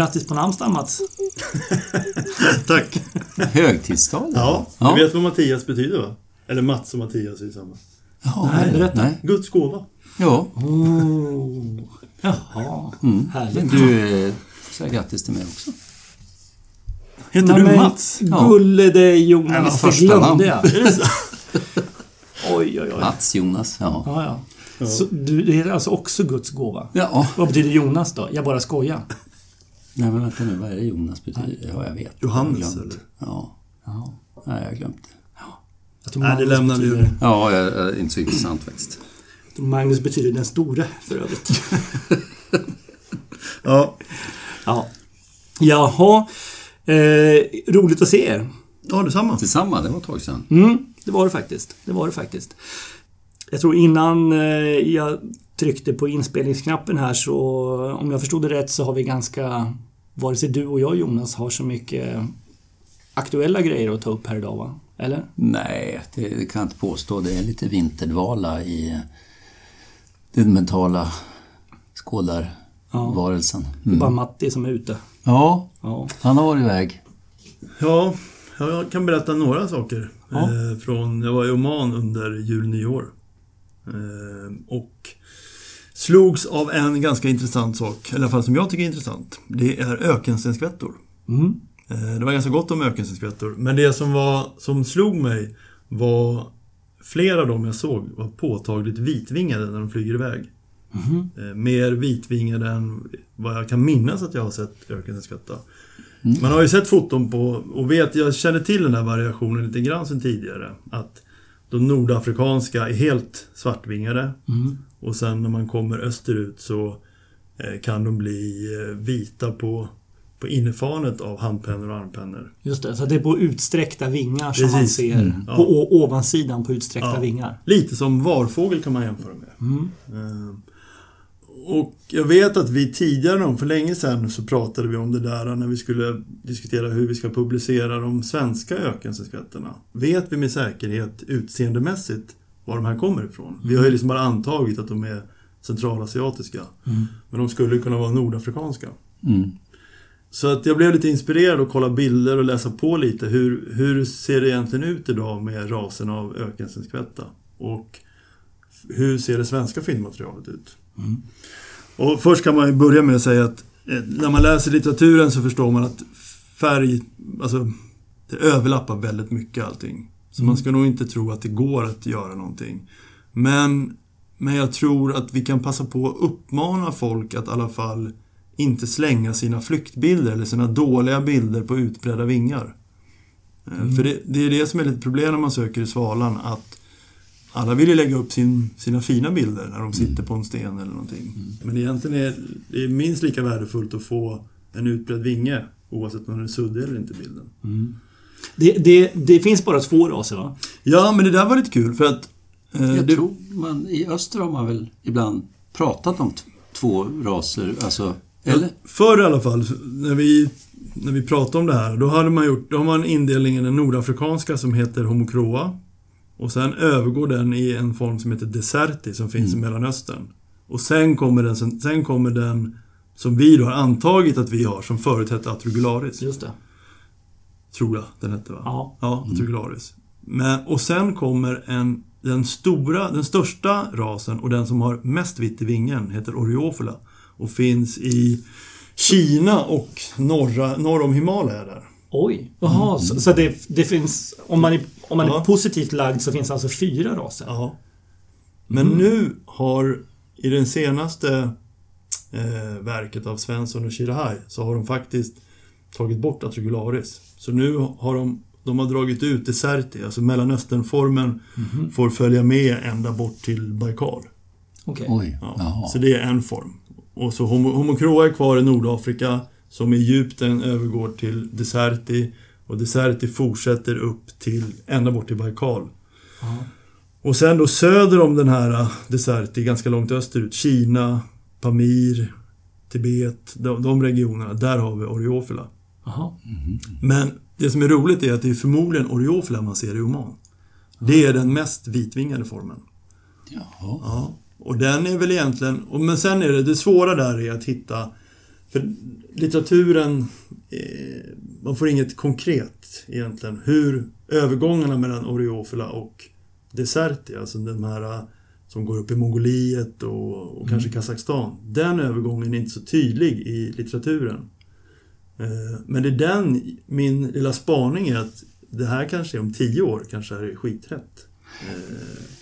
Grattis på namnsdagen Mats. Tack. Högtidsdag? Ja, Ja. du vet vad Mattias betyder va? Eller Mats och Mattias är ju samma. Jaha, Nej, berätta. Nej. Guds gåva. Ja, Oh. Jaha, härligt. du eh, säga grattis till mig också. Heter Nej, du Mats? Ja. Gulle det Ja, Jonas, det glömde jag. Oj, oj, oj. Mats Jonas, ja. Ja, ja. Så du, det är alltså också Guds gåva? Ja, Vad betyder Jonas då? Jag bara skojar. Nej men vänta nu, vad är det Jonas betyder? Ja, jag vet. Johannes, Jag eller? Ja. ja. Nej, jag har glömt. Jag tror Nej, det Magnus lämnar vi betyder, ju. Ja, jag, jag, inte så intressant faktiskt. Magnus betyder den store för övrigt. Ja. Ja. Jaha. Eh, roligt att se er. Ja, detsamma. Detsamma, det var ett tag sedan. Mm, det var det faktiskt. Det var det faktiskt. Jag tror innan eh, jag tryckte på inspelningsknappen här så om jag förstod det rätt så har vi ganska vare sig du och jag Jonas har så mycket aktuella grejer att ta upp här idag va? Eller? Nej, det, kan jag inte påstå. Det är lite vinterdvala i den mentala skådarvarelsen. Det är bara Matti som är ute. Ja, Ja. han har varit iväg. Ja, jag kan berätta några saker. Ja. Eh, från, jag var i Oman under jul nyår. Eh, och slogs av en ganska intressant sak, eller i alla fall som jag tycker är intressant. Det är ökenstenskvättor. Mm. Eh, Det var ganska gott om ökenstenskvättor. Men det som, var, som slog mig var flera av dem jag såg var påtagligt vitvingade när de flyger iväg. Eh, Mer vitvingade än vad jag kan minnas att jag har sett ökenstenskvätta. Man har ju sett foton på och vet, jag känner till den här variationen lite grann sedan tidigare. Att de nordafrikanska är helt svartvingade. Mm. Och sen när man kommer österut så eh, kan de bli eh, vita på, på innerfanet av handpennor och armpennor. Just det, så det är på utsträckta vingar som man Precis. ser. Mm. Ja. På ovansidan på utsträckta Ja. vingar. Lite som varfågel kan man jämföra med. Mm. Eh, Och jag vet att vi tidigare, för länge sedan, så pratade vi om det där när vi skulle diskutera hur vi ska publicera de svenska ökenskvätterna. Vet vi med säkerhet utseendemässigt var de här kommer ifrån? Vi har ju liksom bara antagit att de är centralasiatiska. Mm. Men de skulle kunna vara nordafrikanska. Mm. Så att jag blev lite inspirerad att kolla bilder och läsa på lite. Hur, hur ser det egentligen ut idag med rasen av ökenstenskvätta? Och hur ser det svenska fyndmaterialet ut? Mm. Och först kan man ju börja med att säga att eh, när man läser litteraturen så förstår man att färg, alltså det överlappar väldigt mycket allting. Så man ska nog inte tro att det går att göra någonting. Men, men jag tror att vi kan passa på att uppmana folk att i alla fall inte slänga sina flyktbilder eller sina dåliga bilder på utbredda vingar. Eh, För det, det är det som är lite problem när man söker i Svalan att alla vill ju lägga upp sin, sina fina bilder när de sitter på en sten eller någonting. Men egentligen är det är minst lika värdefullt att få en utbredd vinge oavsett om den är suddig eller inte bilden. Det, det, det finns bara två raser va? Ja, men det där var lite kul för att... eh, Jag tror man, i öster har man väl ibland pratat om två raser, alltså, eller? Förr i alla fall, när vi, när vi pratade om det här, då hade man gjort, då har man indelningen den nordafrikanska som heter homocroa. Och sen övergår den i en form som heter deserti som finns i Mellanöstern. Och sen kommer, den, sen, sen kommer den som vi då har antagit att vi har, som förut hette atrugularis. Just det. Tror jag den hette va? Ja. Ja, atrugularis. Men, och sen kommer en, den stora, den största rasen och den som har mest vitt i vingen heter Oreofola. Och finns i Kina och norra, norr om Himalaya där. Oj. Jaha, så, så det, det finns... Om man är, om man är Ja. positivt lagd så finns det alltså fyra raser? Ja. Men nu har, i den senaste eh, verket av Svensson och Shirahai, så har de faktiskt tagit bort atrugularis. Så nu har de, de har dragit ut Deserti, alltså Mellanösternformen får följa med ända bort till Baikal. Oj, Ja. Så det är en form. Och så homo, homocroa är kvar i Nordafrika, som i djupten övergår till Deserti. Och Deserti fortsätter upp till, ända bort till Baikal. Ja. Och sen då söder om den här äh, Deserti, ganska långt österut, Kina, Pamir, Tibet, de, de regionerna, där har vi Oreofola. Jaha. Men det som är roligt är att det är förmodligen Oreofola man ser i Oman. Det är den mest vitvingade formen. Jaha. Ja, och den är väl egentligen... Och men sen är det, det svåra där är att hitta För litteraturen, eh, man får inget konkret egentligen. Hur övergångarna mellan Oreofila och Deserti, alltså den här eh, som går upp i Mongoliet och, och kanske Kazakstan. Den övergången är inte så tydlig i litteraturen. Eh, Men det är den, min lilla spaning är att det här kanske är om tio år, kanske är det skiträtt.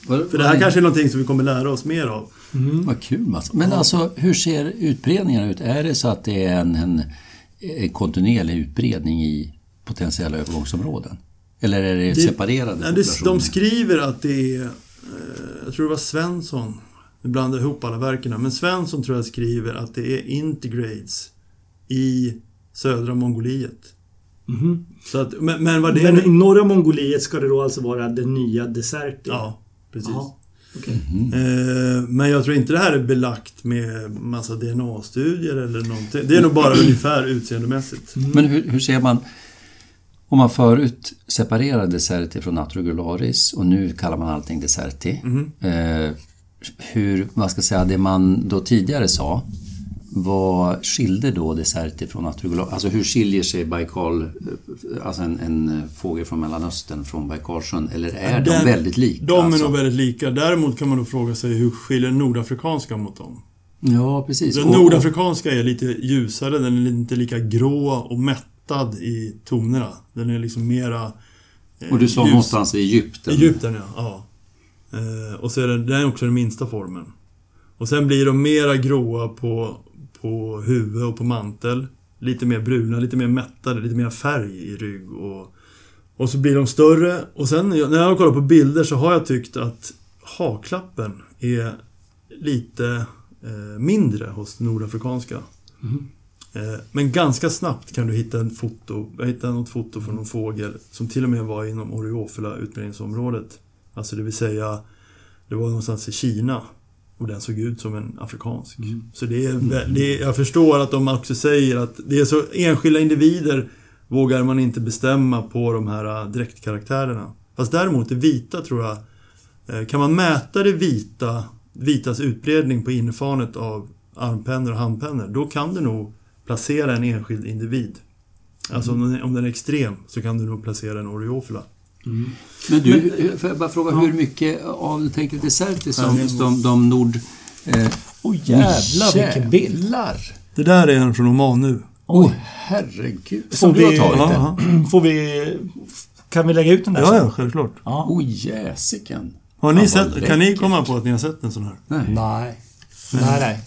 Vad- För det här kanske är någonting som vi kommer lära oss mer av. Vad kul Mats. Men alltså hur ser utbredningen ut? Är det så att det är en, en, en kontinuerlig utbredning i potentiella övergångsområden? Eller är det, Det- separerade Ja, det, populationer? de skriver att det är, eh, jag tror det var Svensson, nu blandar jag ihop alla verken men Svensson tror jag skriver att det är integrades i södra Mongoliet. Mhm. Så att, men, men vad det Men i norra Mongoliet ska det då alltså vara den nya Deserti? Ja, precis. Jaha, okej. Eh, men jag tror inte det här är belagt med massa DNA-studier eller någonting. Det är nog bara ungefär utseendemässigt. Men hur, hur ser man... Om man förut separerade Deserti från Atrogularis och nu kallar man allting Deserti. Mhm. Eh, hur, vad ska jag säga, det man då tidigare sa, vad skilde då Deserti från Atrogularis? Alltså hur skiljer sig Baikal, eh, alltså en, en fågel från Mellanöstern från Baikalsjön? Eller är de Den- väldigt lika? De är alltså? nog väldigt lika. Däremot kan man då fråga sig hur skiljer den nordafrikanska mot dem? Ja, precis. Den Och- nordafrikanska är lite ljusare, den är inte lika grå och mättad i tonerna. Den är liksom mera... eh, Och du sa ljus. någonstans i Egypten? Egypten, ja. ja. Eh, och så är det, den är också den minsta formen. Och sen blir de mera gråa på, på huvud och på mantel. Lite mer bruna, lite mer mättade, lite mer färg i rygg och... Och så blir de större och sen när jag, när jag kollar på bilder så har jag tyckt att haklappen är lite eh, mindre hos nordafrikanska. Eh, men ganska snabbt kan du hitta en foto, jag hittade något foto från någon fågel som till och med var inom Oreofila utbredningsområdet. Alltså det vill säga, det var någonstans i Kina och den såg ut som en afrikansk. Så det är, vä- det är, jag förstår att de också säger att det är så enskilda individer vågar man inte bestämma på de här äh, dräktkaraktärerna. Fast däremot det vita tror jag, eh, kan man mäta det vita, vitas utbredning på innerfanet av armpennor och handpennor, då kan du nog placera en enskild individ. Alltså om den, är, om den är extrem så kan du nog placera en Oreofila. Men du, får jag bara fråga hur mycket av, du tänker Deserti som Ja, de, de nord... Eh, Åh jävlar vilken bild! Det där är en från Oman nu. Oj, herregud. Får Som du har vi- tagit den? Ja, Får vi... Kan vi lägga ut den där ja, ja självklart. ja. Oj, jäsiken. Har ni sett, kan ni komma på att ni har sett en sån här? Nej, Nej. Nej, nej.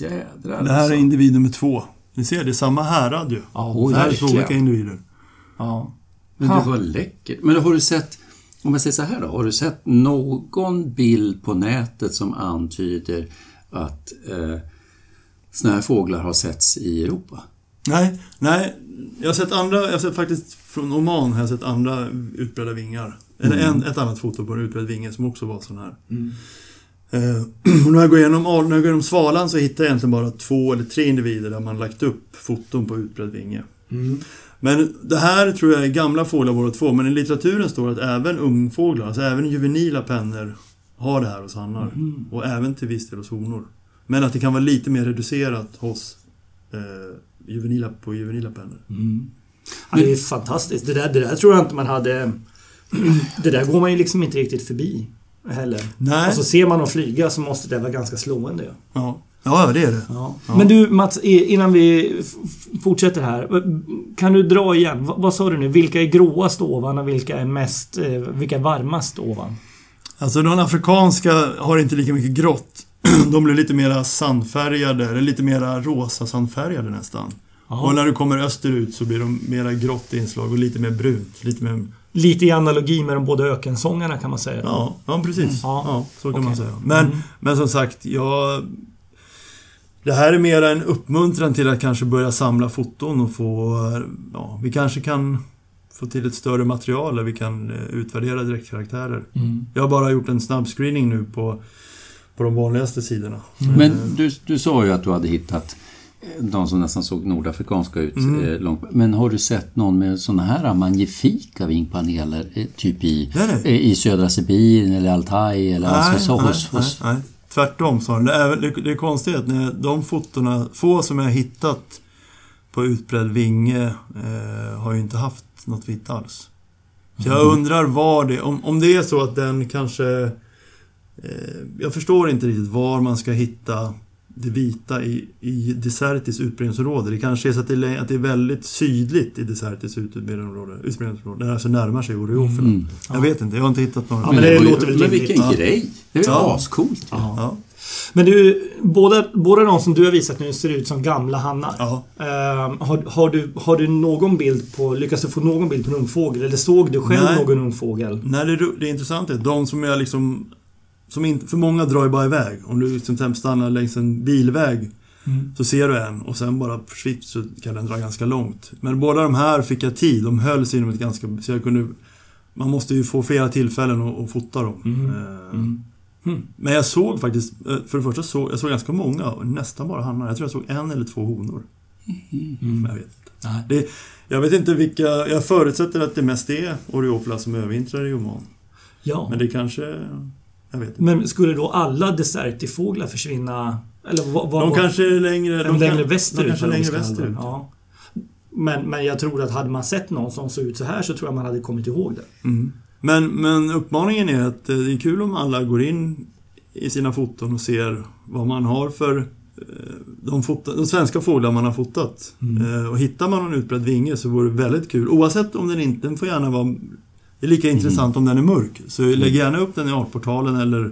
jädrar Det här är alltså. individ nummer två. Ni ser, det är samma härad ju. Ja, Oj, det här är två olika individer. ja. Men det var läckert. Men har du sett, om jag säger så här då, har du sett någon bild på nätet som antyder att eh, såna här fåglar har setts i Europa? Nej, nej. Jag har sett andra, jag har sett faktiskt från Oman har jag sett andra utbredda vingar. Eller en, ett annat foto på en utbredd vinge som också var sån här. Eh, och när jag går igenom, när jag går igenom svalan så hittar jag egentligen bara två eller tre individer där man lagt upp foton på utbredd vinge. Men det här tror jag är gamla fåglar båda två, men i litteraturen står det att även ungfåglar, alltså även juvenila pennor har det här hos hannar. Och även till viss del hos honor. Men att det kan vara lite mer reducerat hos eh, juvenila, på juvenila pennor. Ja, det är fantastiskt. Det där, det där tror jag inte man hade... Det där går man ju liksom inte riktigt förbi heller. Nej. Och så ser man dem flyga så måste det vara ganska slående. Ja. Ja, ja det är det. Ja. Men du Mats, innan vi fortsätter här. Kan du dra igen? Vad, vad sa du nu? Vilka är gråast ovan och vilka är mest... eh, Vilka är varmast ovan? Alltså de afrikanska har inte lika mycket grått. De blir lite mera sandfärgade, eller lite mera rosa sandfärgade nästan. Och när du kommer österut så blir de mera grått inslag och lite mer brunt. Lite mer... Lite i analogi med de båda ökensångarna kan man säga. Ja, ja precis. Ja. Ja, så kan Okej. man säga. Men, men som sagt, jag... Det här är mera en uppmuntran till att kanske börja samla foton och få... Ja, vi kanske kan få till ett större material där vi kan eh, utvärdera direktkaraktärer. Mm. Jag har bara gjort en snabb screening nu på, på de vanligaste sidorna. Men du, du sa ju att du hade hittat eh, de som nästan såg nordafrikanska ut Mm. eh, långt. Men har du sett någon med såna här magnifika vingpaneler? eh, Typ i, Nej, nej. eh, i södra Sibirien eller Altaj eller alltså så nej, hos, nej, hos nej. Tvärtom sa den. Det är, det, det är konstigt att när de fotona, få som jag hittat på utbredd vinge eh, har ju inte haft något vitt alls. Så jag undrar var det, om, om det är så att den kanske... Eh, jag förstår inte riktigt var man ska hitta det vita i, i Desertis utbredningsområde. Det kanske är så att det är, att det är väldigt sydligt i Desertis utbredningsområde. utbredningsområde där det alltså närmar sig Oreoferna. Mm. Jag vet inte, jag har inte hittat några. Ja, men det ju- låter väl Men vilken Ja. grej! Det är ju Ja. ascoolt. Ja. Ja. Men du, båda, båda de som du har visat nu ser ut som gamla hannar. Ja. Ehm, har, har, du, har du någon bild på, lyckas du få någon bild på en ungfågel? Eller såg du själv Nej. någon ungfågel? Nej, det, det intressanta är att de som jag liksom... Som inte, för många drar ju bara iväg. Om du liksom till exempel stannar längs en bilväg Mm. så ser du en och sen bara försvinner så kan den dra ganska långt. Men båda de här fick jag tid. De höll sig inom ett ganska... Så jag kunde... Man måste ju få flera tillfällen att, att fota dem. Mm. Eh, Mm. Mm. Men jag såg faktiskt... eh, För det första såg jag såg ganska många. och Nästan bara hannar. Jag tror jag såg en eller två honor. Mm. Jag vet inte. Det, jag vet inte vilka... Jag förutsätter att det mest är Oreopla som övervintrar i Oman. Ja. Men det kanske... Men skulle då alla desertifåglar försvinna? Eller vad, vad, De kanske är längre... de längre kan- västerut? De kanske längre västerut. Ja. Men, men jag tror att hade man sett någon som såg ut så här så tror jag man hade kommit ihåg det. Mm. Men, men uppmaningen är att eh, det är kul om alla går in i sina foton och ser vad man har för eh, de, fota, de svenska fåglar man har fotat. Mm. Eh, Och hittar man någon utbredd vinge så vore det väldigt kul. Oavsett om den inte, den får gärna vara... Det är lika intressant om den är mörk. Så lägg gärna upp den i Artportalen eller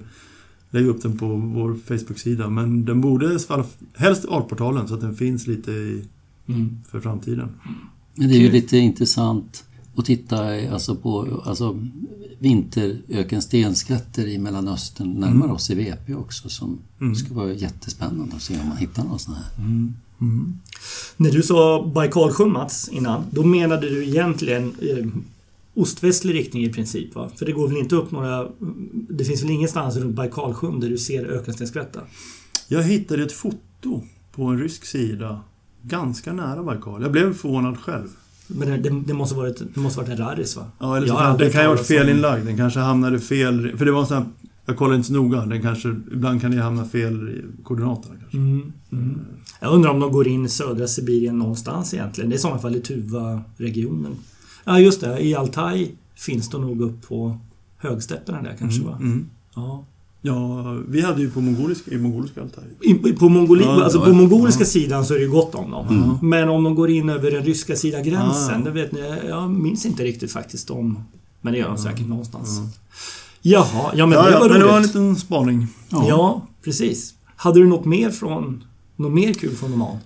lägg upp den på vår Facebook-sida. Men den borde svara, helst i Artportalen så att den finns lite i, Mm. för framtiden. Men det är ju lite intressant att titta alltså på alltså, vinteröken stenskatter i Mellanöstern närmare oss i VP också som Mm. ska vara jättespännande att se om man hittar någon sån här. Mm. När du sa Baikalsjön Mats innan, då menade du egentligen eh, ostvästlig riktning i princip va? För det går väl inte upp några... Det finns väl ingenstans runt Baikalsjön där du ser ökenstenskvätta? Jag hittade ett foto på en rysk sida ganska nära Baikal. Jag blev förvånad själv. Men det, det, måste varit, det måste varit en raris va? Ja, eller så Jag kan, den kan ju ha varit felinlagd. Den kanske hamnade fel... För det var en sån här, Jag kollade inte så noga. Den kanske, ibland kan det hamna fel i koordinaterna kanske. Mm, mm. Jag undrar om de går in i södra Sibirien någonstans egentligen. Det är i sådana fall i Tuva-regionen. Ja, just det. I Altaj finns de nog upp på högstäpperna där kanske va? Mm. Ja. Ja, vi hade ju på mongoliska, i mongoliska Altaj. I, på, mongoli, Ja, alltså ja, på ja. mongoliska sidan så är det ju gott om dem. Mm. Men om de går in över den ryska sidan gränsen, Ja, ja. det vet ni, jag minns inte riktigt faktiskt om... Men det gör de säkert någonstans. Ja. Jaha, ja men ja, det ja, var men det var en roligt. liten spaning. Ja. precis. Hade du något mer från... Något mer kul från Oman?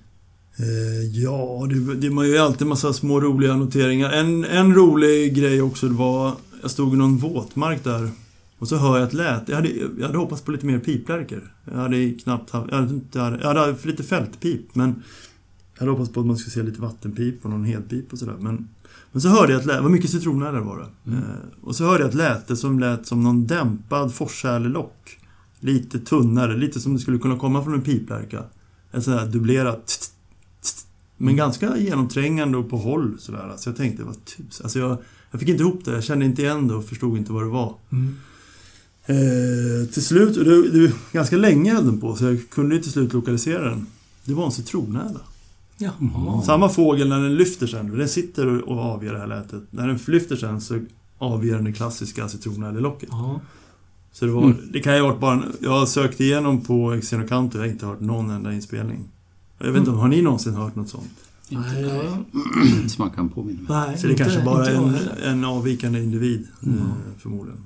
Eh, ja, det, det, man gör ju alltid massa små roliga noteringar. En, en rolig grej också det var... Jag stod i någon våtmark där. Och så hör jag ett lät. Jag hade, jag hade hoppats på lite mer piplärkor. Jag hade knappt haft... Jag hade, inte, jag hade, jag hade för lite fältpip, men... Jag hade hoppats på att man skulle se lite vattenpip och någon hedpip och sådär. Men, men så hörde jag ett läte. Det var mycket citronärlor var det. Mm. Eh, och så hörde jag ett läte som lät som någon dämpad forsärlelock. Lite tunnare, lite som det skulle kunna komma från en piplärka. En sån här dubblerat... Men ganska genomträngande och på håll sådär. Så jag tänkte, vad tusan. Alltså jag, jag fick inte ihop det. Jag kände inte igen det och förstod inte vad det var. Eh, till slut, och det, det, ganska länge höll den på så jag kunde ju till slut lokalisera den. Det var en citronärla. Jaha. Samma fågel när den lyfter sen. Den sitter och- avger det här lätet. När den lyfter sen så avger den det klassiska citronärlelocket. Ja. Så det var, Mm. det kan ju ha varit bara en, Jag har sökt igenom på Xenocanto och jag har inte hört någon enda inspelning. Jag vet inte, om har ni någonsin hört något sånt? Nej. Som man kan påminna mig. Nej, Så det inte- kanske bara är en, en avvikande individ, Mm. eh, förmodligen.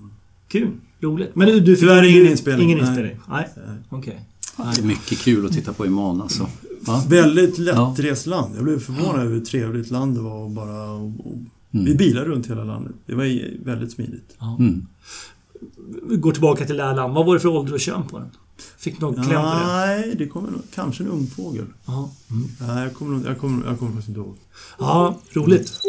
Kul. Roligt. Men du, du Tyvärr ingen inspelning. Ingen inspelning? Nej. Okej. Det är mycket kul att titta på imorgon alltså. Va? Väldigt lättrest land. Jag blev förvånad över hur trevligt land det var och bara... Och, och, Vi Mm. bilar runt hela landet. Det var väldigt smidigt. Ja. Mm. Vi går tillbaka till Lärland. Vad var det för ålder och kön på den? Fick någon kläm på det? Nej, det kommer nog... Kanske en ung fågel. Ja. Mm. Nej, jag kommer, jag kommer, jag kommer faktiskt inte ihåg. ja, roligt.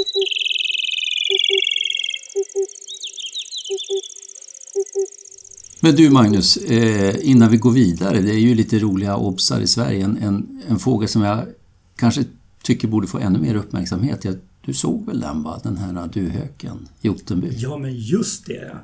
Men du Magnus, eh, innan vi går vidare, det är ju lite roliga obsar i Sverige. En, en, en fågel som jag kanske tycker borde få ännu mer uppmärksamhet. Jag, du såg väl den va? Den här duhöken i Ottenby? Ja, men just det.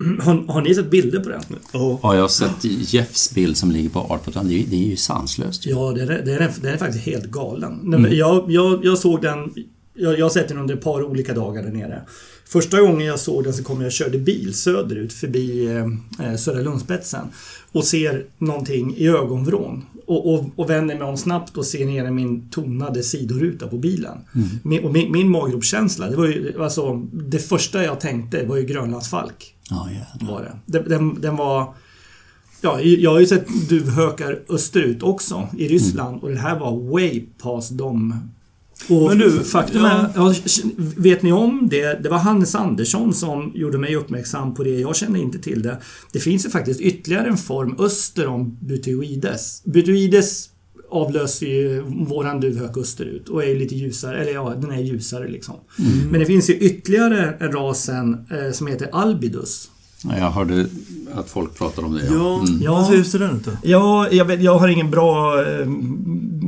Har, har ni sett bilder på den? Ja. Ja, jag har sett Jeffs bild som ligger på Artpot. Det, är- det är ju sanslöst. Ja, den är, den är, den är faktiskt helt galen. Nej, men Jag, jag, jag såg den... Jag, jag har sett den under ett par olika dagar där nere. Första gången jag såg den så kom jag och körde bil söderut förbi eh, Södra Lundspetsen och ser någonting i ögonvrån. Och, och, och vänder mig om snabbt och ser ner i min tonade sidoruta på bilen. Min, och min, min maggropskänsla, det var ju alltså... Det första jag tänkte var ju Grönlandsfalk. Ja, jävlar. Var det. Den, den, var... Ja, jag har ju sett duvhökar österut också i Ryssland och det här var way past dem. Och Men du, faktum är, ja, vet ni om det? Det var Hannes Andersson som gjorde mig uppmärksam på det. Jag kände inte till det. Det finns ju faktiskt ytterligare en form öster om butyroides. Butyroides avlöser ju våran duvhök österut och är lite ljusare, eller ja, den är ljusare liksom. Men det finns ju ytterligare en rasen eh, som heter albidus. Ja, Jag hörde att folk pratade om det. Ja, Mm. Ja. hur ser den ut då? Ja, jag, vet, jag har ingen bra eh,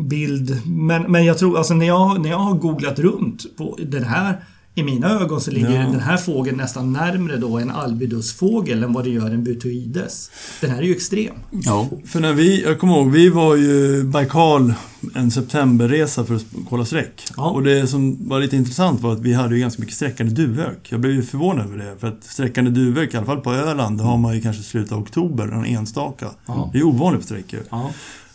bild. Men, men jag tror, alltså när jag, när jag har googlat runt på den här i mina ögon så ligger Ja. den här fågeln nästan närmre då en albidusfågel än vad det gör en butoides. Den här är ju extrem. Ja. För när vi, jag kommer ihåg, vi var ju Baikal en septemberresa för att kolla sträck. Ja. Och det som var lite intressant var att vi hade ju ganska mycket sträckande duvhök. Jag blev ju förvånad över det. För att sträckande duvhök, i alla fall på Öland, har man ju kanske slutet av oktober, en enstaka. Ja. Det är ovanligt på sträckor. Ja,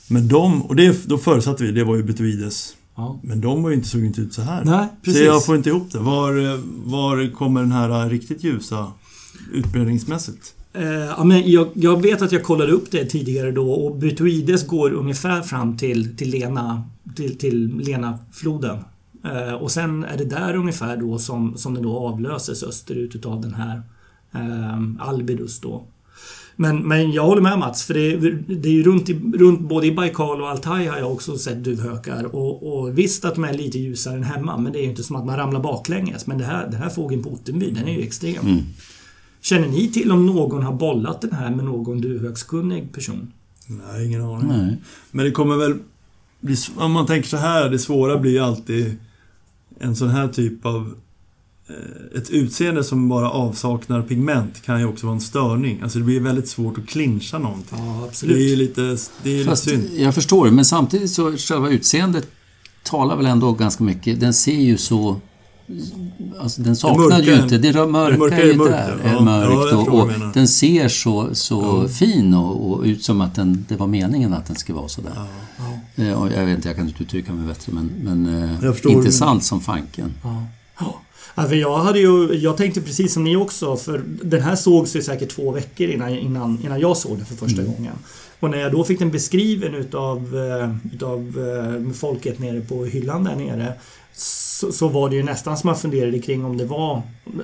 Men de, och det, då förutsatte vi, det var ju butoides. Ja. Men de var ju inte, såg inte ut så här. Nej, precis. Så jag får inte ihop det. Var, var kommer den här riktigt ljusa utbredningsmässigt? Eh, ja, men jag, jag vet att jag kollade upp det tidigare då och butoides går ungefär fram till, till Lena till, till Lena-floden. Eh, och sen är det där ungefär då som, som den då avlöses österut utav den här eh, Albidus då. Men, men jag håller med Mats, för det, är- det är ju runt, i, runt både i Baikal och Altaj har jag också sett duvhökar. Och, och visst att de är lite ljusare än hemma, men det är ju inte som att man ramlar baklänges. Men det här, den här fågeln på Ottenby, den är ju extrem. Mm. Känner ni till om någon har bollat den här med någon duvhökskunnig person? Nej, ingen aning. Nej. Men det kommer väl om man tänker så här, det svåra blir ju alltid en sån här typ av ett utseende som bara avsaknar pigment kan ju också vara en störning. Alltså det blir väldigt svårt att clincha någonting. Ja, Det är ju lite, det är lite synd. jag förstår det, men samtidigt så själva utseendet talar väl ändå ganska mycket. Den ser ju så... Alltså den saknar mörka- ju inte... Det mörka, mörka är är mörkt, där. ja. är Ja, mörkt förstår och, och den ser så, så fin och, och ut som att den, det var meningen att den ska vara sådär. Ja. Eh, jag vet inte, jag kan inte uttrycka mig bättre men, men eh, intressant som fanken. Ja. För jag, hade ju, jag tänkte precis som ni också, för den här sågs ju säkert två veckor innan, innan, innan jag såg den för första gången. Och när jag då fick den beskriven utav, eh, utav eh, folket nere på hyllan där nere så, så var det ju nästan som man funderade kring om det var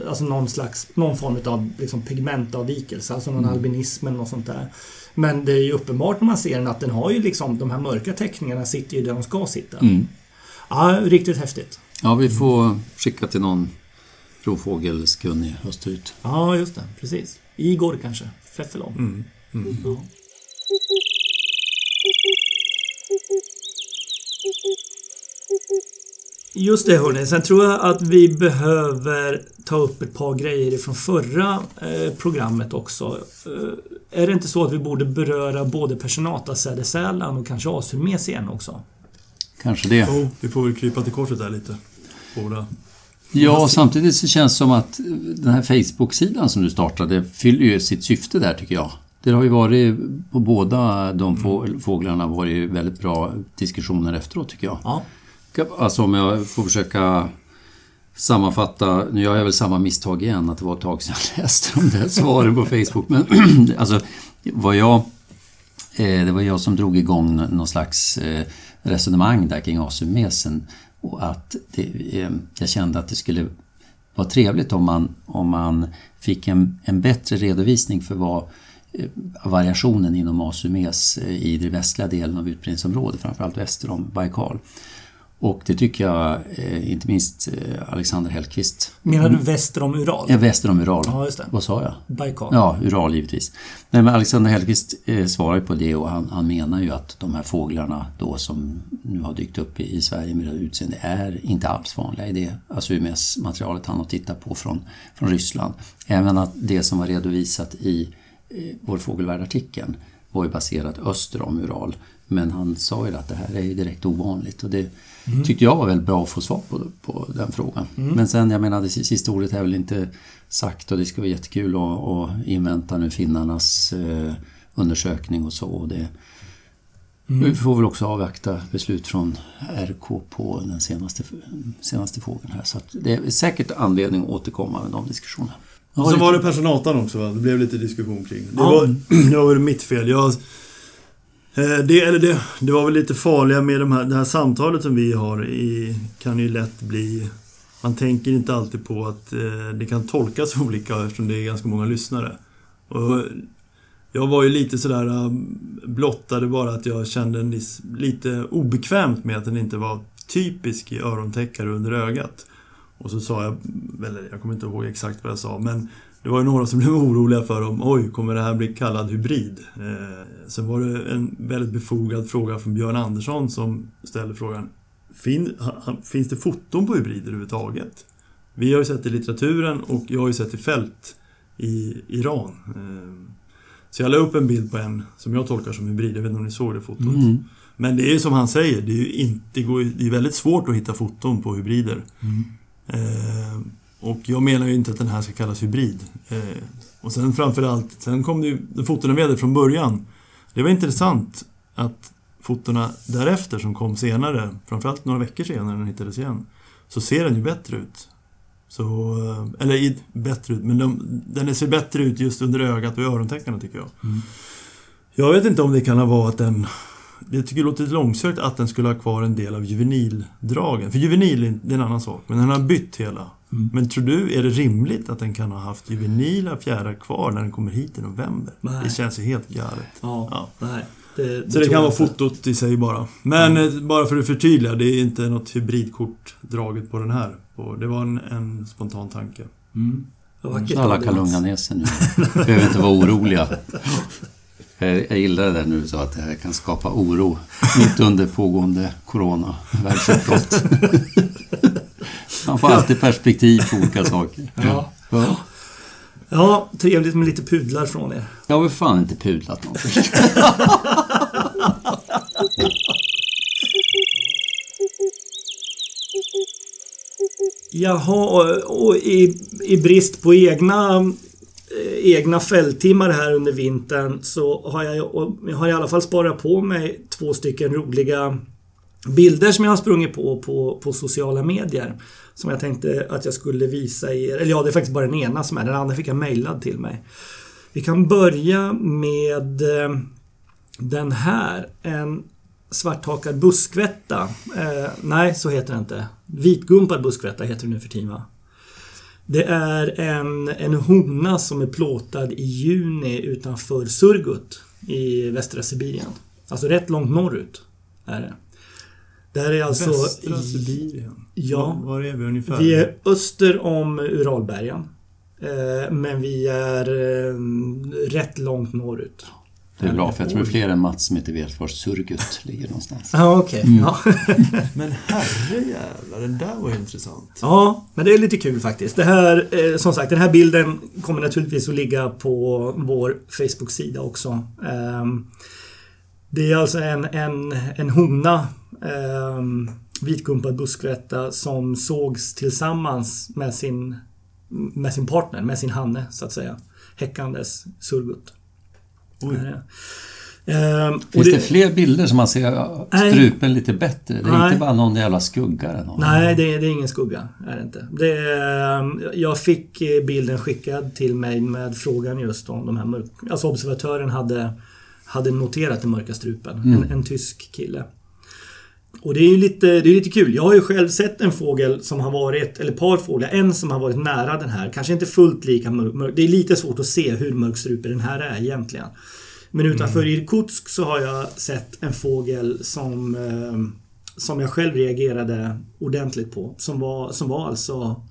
alltså någon slags någon form av liksom pigmentavvikelse, alltså någon albinism eller något sånt där. Men det är ju uppenbart när man ser den att den har ju liksom de här mörka teckningarna sitter ju där de ska sitta. Mm. Ja, riktigt häftigt. Ja, vi får skicka till någon rovfågelskunnig österut. Ja, just det. Precis. Igor kanske. Feffelon. Mm. Mm. Ja. Just det hörni. Sen tror jag att vi behöver ta upp ett par grejer från förra eh, programmet också. Eh, är det inte så att vi borde beröra både personatasädesärlan och kanske asurmes igen också? Kanske det. Oh, vi får väl krypa till korset där lite. Båda. Ja, samtidigt så känns det som att den här Facebook-sidan som du startade fyller ju sitt syfte där tycker jag. Det har ju varit på båda de få- fåglarna varit väldigt bra diskussioner efteråt tycker jag. Ja. Alltså om jag får försöka sammanfatta, nu gör jag väl samma misstag igen att det var ett tag sedan jag läste de där svaren på Facebook. Men alltså, vad jag, eh, det var jag som drog igång nå- någon slags eh, resonemang där kring asymesen. Och att det, eh, jag kände att det skulle vara trevligt om man, om man fick en, en bättre redovisning för vad eh, variationen inom asumes eh, i den västliga delen av utbredningsområdet, framförallt väster om Baikal. Och det tycker jag, eh, inte minst eh, Alexander Hellqvist. Menar du väster om Ural? Ja, väster om Ural. Ja, just det. Vad sa jag? Baikal? Ja, Ural givetvis. Nej, men Alexander Hellqvist eh, svarar på det och han, han menar ju att de här fåglarna då som nu har dykt upp i, i Sverige med det utseende är inte alls vanliga i det ASUMS-materialet han har tittat på från, från Ryssland. Även att det som var redovisat i vår fågelvärdartikeln var ju baserat öster om Ural. Men han sa ju att det här är ju direkt ovanligt och det mm. tyckte jag var väldigt bra att få svar på, på den frågan. Mm. Men sen, jag menar, det sista ordet är väl inte sagt och det ska vara jättekul att, att invänta nu finnarnas eh, undersökning och så. Och det, mm. Vi får väl också avvakta beslut från RK på den senaste, senaste frågan här. Så det är säkert anledning att återkomma med de diskussionerna. Och så var det personatan också va? Det blev lite diskussion kring det. Var, det var väl mitt fel. Jag, Eh, det, eller det, det var väl lite farliga med de här, det här samtalet som vi har i, kan ju lätt bli... Man tänker inte alltid på att eh, det kan tolkas olika eftersom det är ganska många lyssnare. Och jag var ju lite sådär eh, blottade bara att jag kände lite obekvämt med att den inte var typisk i örontäckare under ögat. Och så sa jag, eller jag kommer inte ihåg exakt vad jag sa, men det var ju några som blev oroliga för om oj, kommer det här bli kallad hybrid? Eh, sen var det en väldigt befogad fråga från Björn Andersson som ställde frågan fin, ha, Finns det foton på hybrider överhuvudtaget? Vi har ju sett i litteraturen och jag har ju sett i fält i Iran. Eh, så jag la upp en bild på en som jag tolkar som hybrid. Jag vet inte om ni såg det fotot? Mm. Men det är som han säger, det är ju inte, det är väldigt svårt att hitta foton på hybrider. Mm. Eh, och jag menar ju inte att den här ska kallas hybrid. Eh, och sen framförallt, sen kom det ju, de fotona vi hade från början. Det var intressant att fotona därefter som kom senare, framförallt några veckor senare när den hittades igen, så ser den ju bättre ut. Så, eh, eller bättre ut, men de, den ser bättre ut just under ögat och örontäckarna tycker jag. Mm. Jag vet inte om det kan ha varit att den jag tycker det låter långsökt att den skulle ha kvar en del av juvenildragen. För juvenil det är en annan sak, men den har bytt hela. Mm. Men tror du, är det rimligt att den kan ha haft juvenila fjädrar kvar när den kommer hit i november? Nej. Det känns ju helt galet. Ja, ja. Nej. Det, det så det kan vara fotot i sig bara. Men mm. bara för att förtydliga, det är inte något hybridkort draget på den här. Det var en, en spontan tanke. Mm. Alla kan lugna ner sig nu. Behöver inte vara oroliga. Jag gillar det där nu så att det här kan skapa oro mitt under pågående corona världsutbrott. Man får alltid perspektiv på olika saker. Ja. Ja. ja, trevligt med lite pudlar från er. Jag har väl fan inte pudlat någonting. Jaha, och i, i brist på egna Eh, egna fälttimmar här under vintern så har jag, jag har i alla fall sparat på mig två stycken roliga bilder som jag har sprungit på, på på sociala medier. Som jag tänkte att jag skulle visa er. Eller ja, det är faktiskt bara den ena som är. Den andra fick jag mejlad till mig. Vi kan börja med eh, den här. En svarthakad buskvätta. Eh, nej, så heter det inte. Vitgumpad buskvätta heter det nu för tiden va? Det är en, en hona som är plåtad i juni utanför Surgut i västra Sibirien. Alltså rätt långt norrut är det. Det här är alltså... Västra Sibirien? Ja. Var, är vi ungefär? Vi är öster om Uralbergen. Eh, men vi är eh, rätt långt norrut. Det är bra, för jag tror det är fler än Mats som inte vet var Surgut ligger någonstans. Ja, okej. Okay. Mm. Ja. men herrejävlar, den där var ju intressant. Ja, men det är lite kul faktiskt. Det här, eh, som sagt, den här bilden kommer naturligtvis att ligga på vår Facebook-sida också. Eh, det är alltså en, en, en hona, vitgumpad buskrätta, som sågs tillsammans med sin, med sin partner, med sin hanne, så att säga. Häckandes Surgut. Oj. Ehm, Finns det, det, fler bilder som man ser strupen nej, lite bättre? Det är nej, inte bara någon jävla skugga? Eller någon. Nej, det är, det är ingen skugga. Är det inte. Det ehm, jag fick eh, bilden skickad till mig med frågan just om de här mörk... Alltså observatören hade, hade noterat den mörka strupen. Mm. En, en tysk kille. Och det är ju lite, det är lite kul. Jag har ju själv sett en fågel som har varit, eller ett par fåglar, en som har varit nära den här. Kanske inte fullt lika mörk. mörk. Det är lite svårt att se hur mörkstrupen den här är egentligen. Men utanför mm. Irkutsk så har jag sett en fågel som eh, som jag själv reagerade ordentligt på. Som var, som var alltså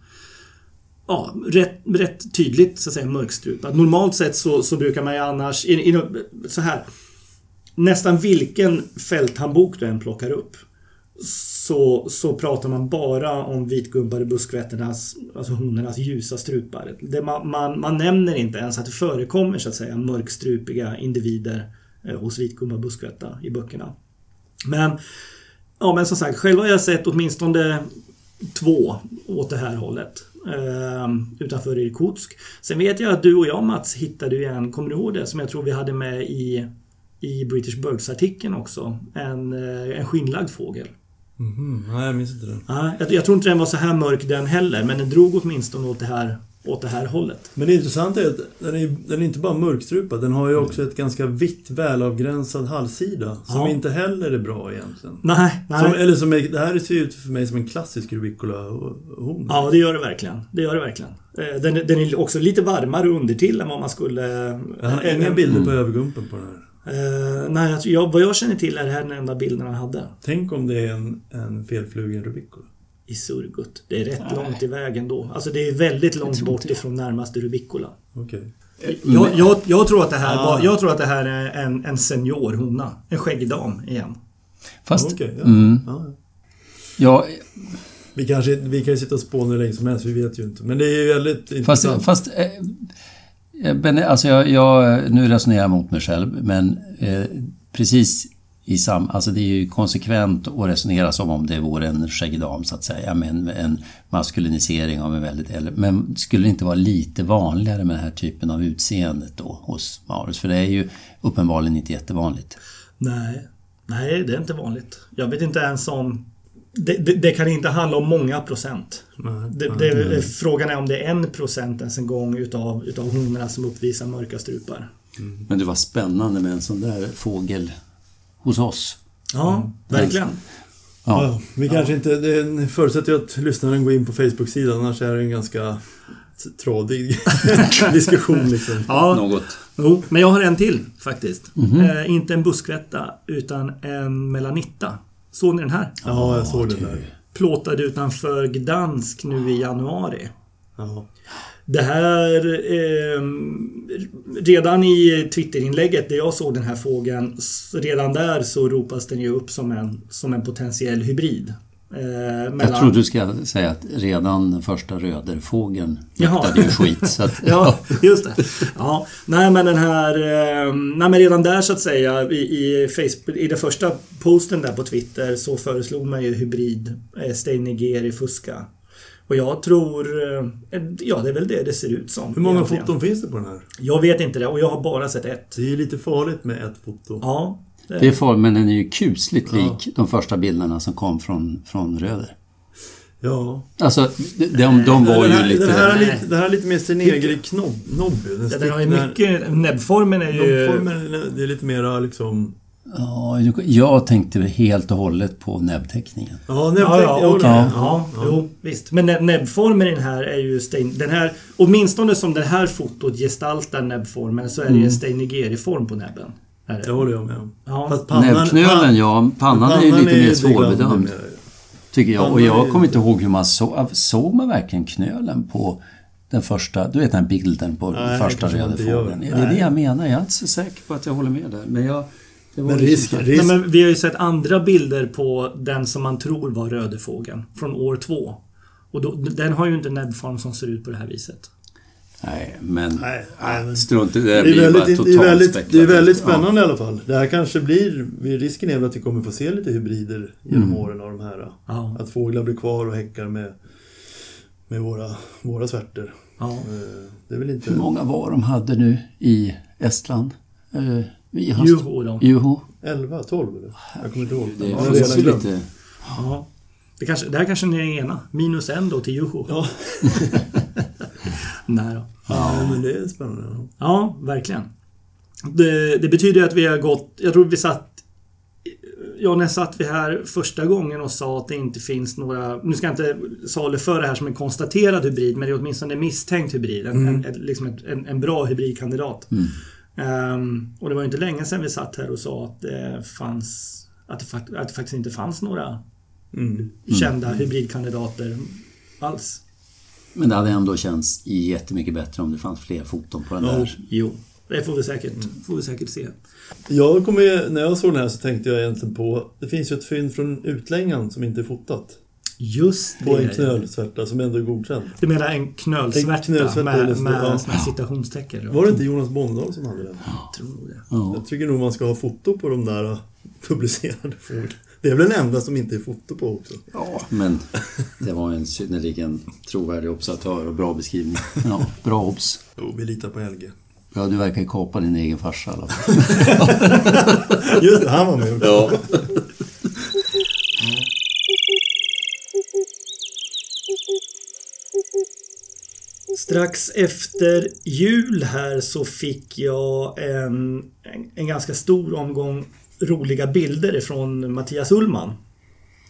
ja, rätt, rätt tydligt så att säga mörkstrupad. Normalt sett så, så brukar man ju annars... I, i, så här. Nästan vilken fälthandbok du än plockar upp så, så pratar man bara om vitgubbade buskvätternas, alltså honornas ljusa strupar. Det man, man, man, nämner inte ens att det förekommer så att säga mörkstrupiga individer eh, hos vitgubba buskvätta i böckerna. Men, ja, men som sagt, själv har jag sett åtminstone två åt det här hållet. Eh, utanför Irkutsk. Sen vet jag att du och jag Mats hittade ju en, kommer du ihåg det? Som jag tror vi hade med i, i British Birds-artikeln också. En, eh, en skinnlagd fågel. Mm, nej, jag minns inte den. Ja, jag, jag tror inte den var så här mörk den heller, men den drog åtminstone åt det här, åt det här hållet. Men det intressanta är att den är, den är inte bara mörkstrupad, den har ju också ett ganska vitt välavgränsad halssida. Som Ja. inte heller är bra egentligen. Nej, nej. Som, eller som är, det här ser ut för mig som en klassisk rubicola-hon. Ja, det gör det verkligen. Det gör det verkligen. Eh, Den, den är också lite varmare undertill än vad man skulle... Jag har eh, inga eh, bilder på övergumpen på den här. Eh, nej, jag, jag, vad jag känner till är det här den enda bilden han hade. Tänk om det är en, en felflugen rubicola. I Surgut. Det är rätt långt iväg ändå. Alltså det är väldigt långt bort inte. ifrån närmaste Rubicola. Okej. Jag, jag, jag, tror att det här Ah. var, jag tror att det här är en, en seniorhona. En skäggdam igen. Fast, Okej, ja. mm, Ja, ja. Vi, kanske, vi kan ju sitta och spåna hur länge som helst, vi vet ju inte. Men det är ju väldigt fast, intressant. fast eh, Eh, eh, alltså jag, jag, nu resonerar jag mot mig själv, men eh, precis i sam... Alltså det är ju konsekvent att resonera som om det vore en skäggdam så att säga, med en, en maskulinisering av en väldigt äldre... Men skulle det inte vara lite vanligare med den här typen av utseendet då hos Maurus? För det är ju uppenbarligen inte jättevanligt. Nej. Nej, det är inte vanligt. Jag vet inte ens om... Det, det, det kan inte handla om många procent. Nej, Det, Frågan är om det är en procent ens en gång utav, utav honorna som uppvisar mörka strupar. Men det var spännande med en sån där fågel hos oss. Ja, verkligen. Ja, Ja. ja. Vi kanske inte... Det förutsätter ju att lyssnaren går in på Facebook-sidan, annars är det en ganska t- trådig diskussion liksom. Ja, Något. jo, men jag har en till faktiskt. Mhm. Eh, inte en buskvätta, utan en melanitta. Såg ni den här? Ja, jag såg den där. Plåtad utanför Gdansk nu i januari. Ja. Det här... Eh, redan i Twitterinlägget där jag såg den här fågeln, så redan där så ropas den ju upp som en, som en potentiell hybrid. Eh, mellan, Jag trodde du ska säga att redan den första röderfågeln luktade ju skit. Så att, Ja, just det. Ja, nej men den här... Eh, nej men redan där så att säga i, i Facebook, i den första posten där på Twitter så föreslog man ju hybrid eh, Steinigeri Fuska. Och jag tror... Eh, ja, det är väl det det ser ut som. Hur många egentligen. foton finns det på den här? Jag vet inte det och jag har bara sett ett. Det är ju lite farligt med ett foto. Ja. Det- det är far, men den är ju kusligt Ja. lik de första bilderna som kom från, från Röder. Ja. Alltså, de, de, de var ju lite... Den här är Nej. lite, den här är lite mer senegrig knobb. knobb ju. den Ja, den har ju mycket... Näbbformen är ju... Det är lite mera liksom... Ja, jag tänkte helt och hållet på näbbteckningen. Ja, nej, Ja, ja, håller okej. med. ja, jo, visst. Men nä- näbbformen i den här är ju Stein... Den här, åtminstone som det här fotot gestaltar näbbformen så är det ju en Steinigeri-form på näbben. Är det? Det håller jag med om. Ja. Fast pannan- Näbbknölen, ja. Pannan är ju lite mer det svårbedömd, tycker jag. Och är jag kommer inte ihåg hur man såg... Såg man verkligen knölen på den första... Du vet den här bilden på Nej, första röderfågeln? Det är det jag menar. Jag är inte så säker på att jag håller med där. Men jag... Det var Men risk, risk, Nej, men vi har ju sett andra bilder på den som man tror var rödefågeln från år två. Och då, den har ju inte näbbform som ser ut på det här viset. Nej, men... Nej, nej, men- Strunt i det. Det Det är, blir bara väldigt, det, är väldigt, det är väldigt spännande i alla fall. Det här kanske blir... Risken är väl att vi kommer få se lite hybrider genom Mm. åren av de här. Ja. Att fåglar blir kvar och häckar med, med våra, våra svärtor. ja. Eh, Det är väl inte... Hur många var de hade nu i Estland? Eh? Juho. Juho. 11, 12 eller? Jag kommer inte ihåg. Det redan ju glömt. lite... Ja. Det, kanske, det här kanske är den ena. Minus en då till Juho. Ja. Nej då. Ja, men det är spännande. ja. Verkligen. Det, det betyder att vi har gått... Jag tror vi satt... Ja, när satt vi här första gången och sa att det inte finns några... Nu ska jag inte saluföra det här som en konstaterad hybrid, men det är åtminstone en misstänkt hybrid. En, en, ett- liksom en, en bra hybridkandidat. Ehm, och det var ju inte länge sedan vi satt här och sa att det fanns... Att det, att det faktiskt inte fanns några Mm. kända hybridkandidater alls. Men det hade ändå känts jättemycket bättre om det fanns fler foton på den Ja. där. Jo, det får vi säkert, får vi säkert se. Jag kommer, när jag såg den här så tänkte jag egentligen på, det finns ju ett fynd från Utlängan som inte är fotat. Just På en det. knölsvärta som ändå är godkänd. Du menar en knölsvärta, En knölsvärta, med, det, med ja. såna citationstecken? Var det inte Jonas Bondahl som hade den? Jag tror det. Ja. Jag tycker nog man ska ha foto på de där uh, publicerade fåglarna. Det är väl den enda som inte är foto på också. ja, men det var en synnerligen trovärdig observatör och bra beskrivning. Ja, bra obs. Jo, vi litar på LG. Ja, du verkar ju kapa din egen farsa i alla fall. Just det, han var med också. Ja. Strax efter jul här så fick jag en, en, en ganska stor omgång roliga bilder ifrån Mattias Ullman.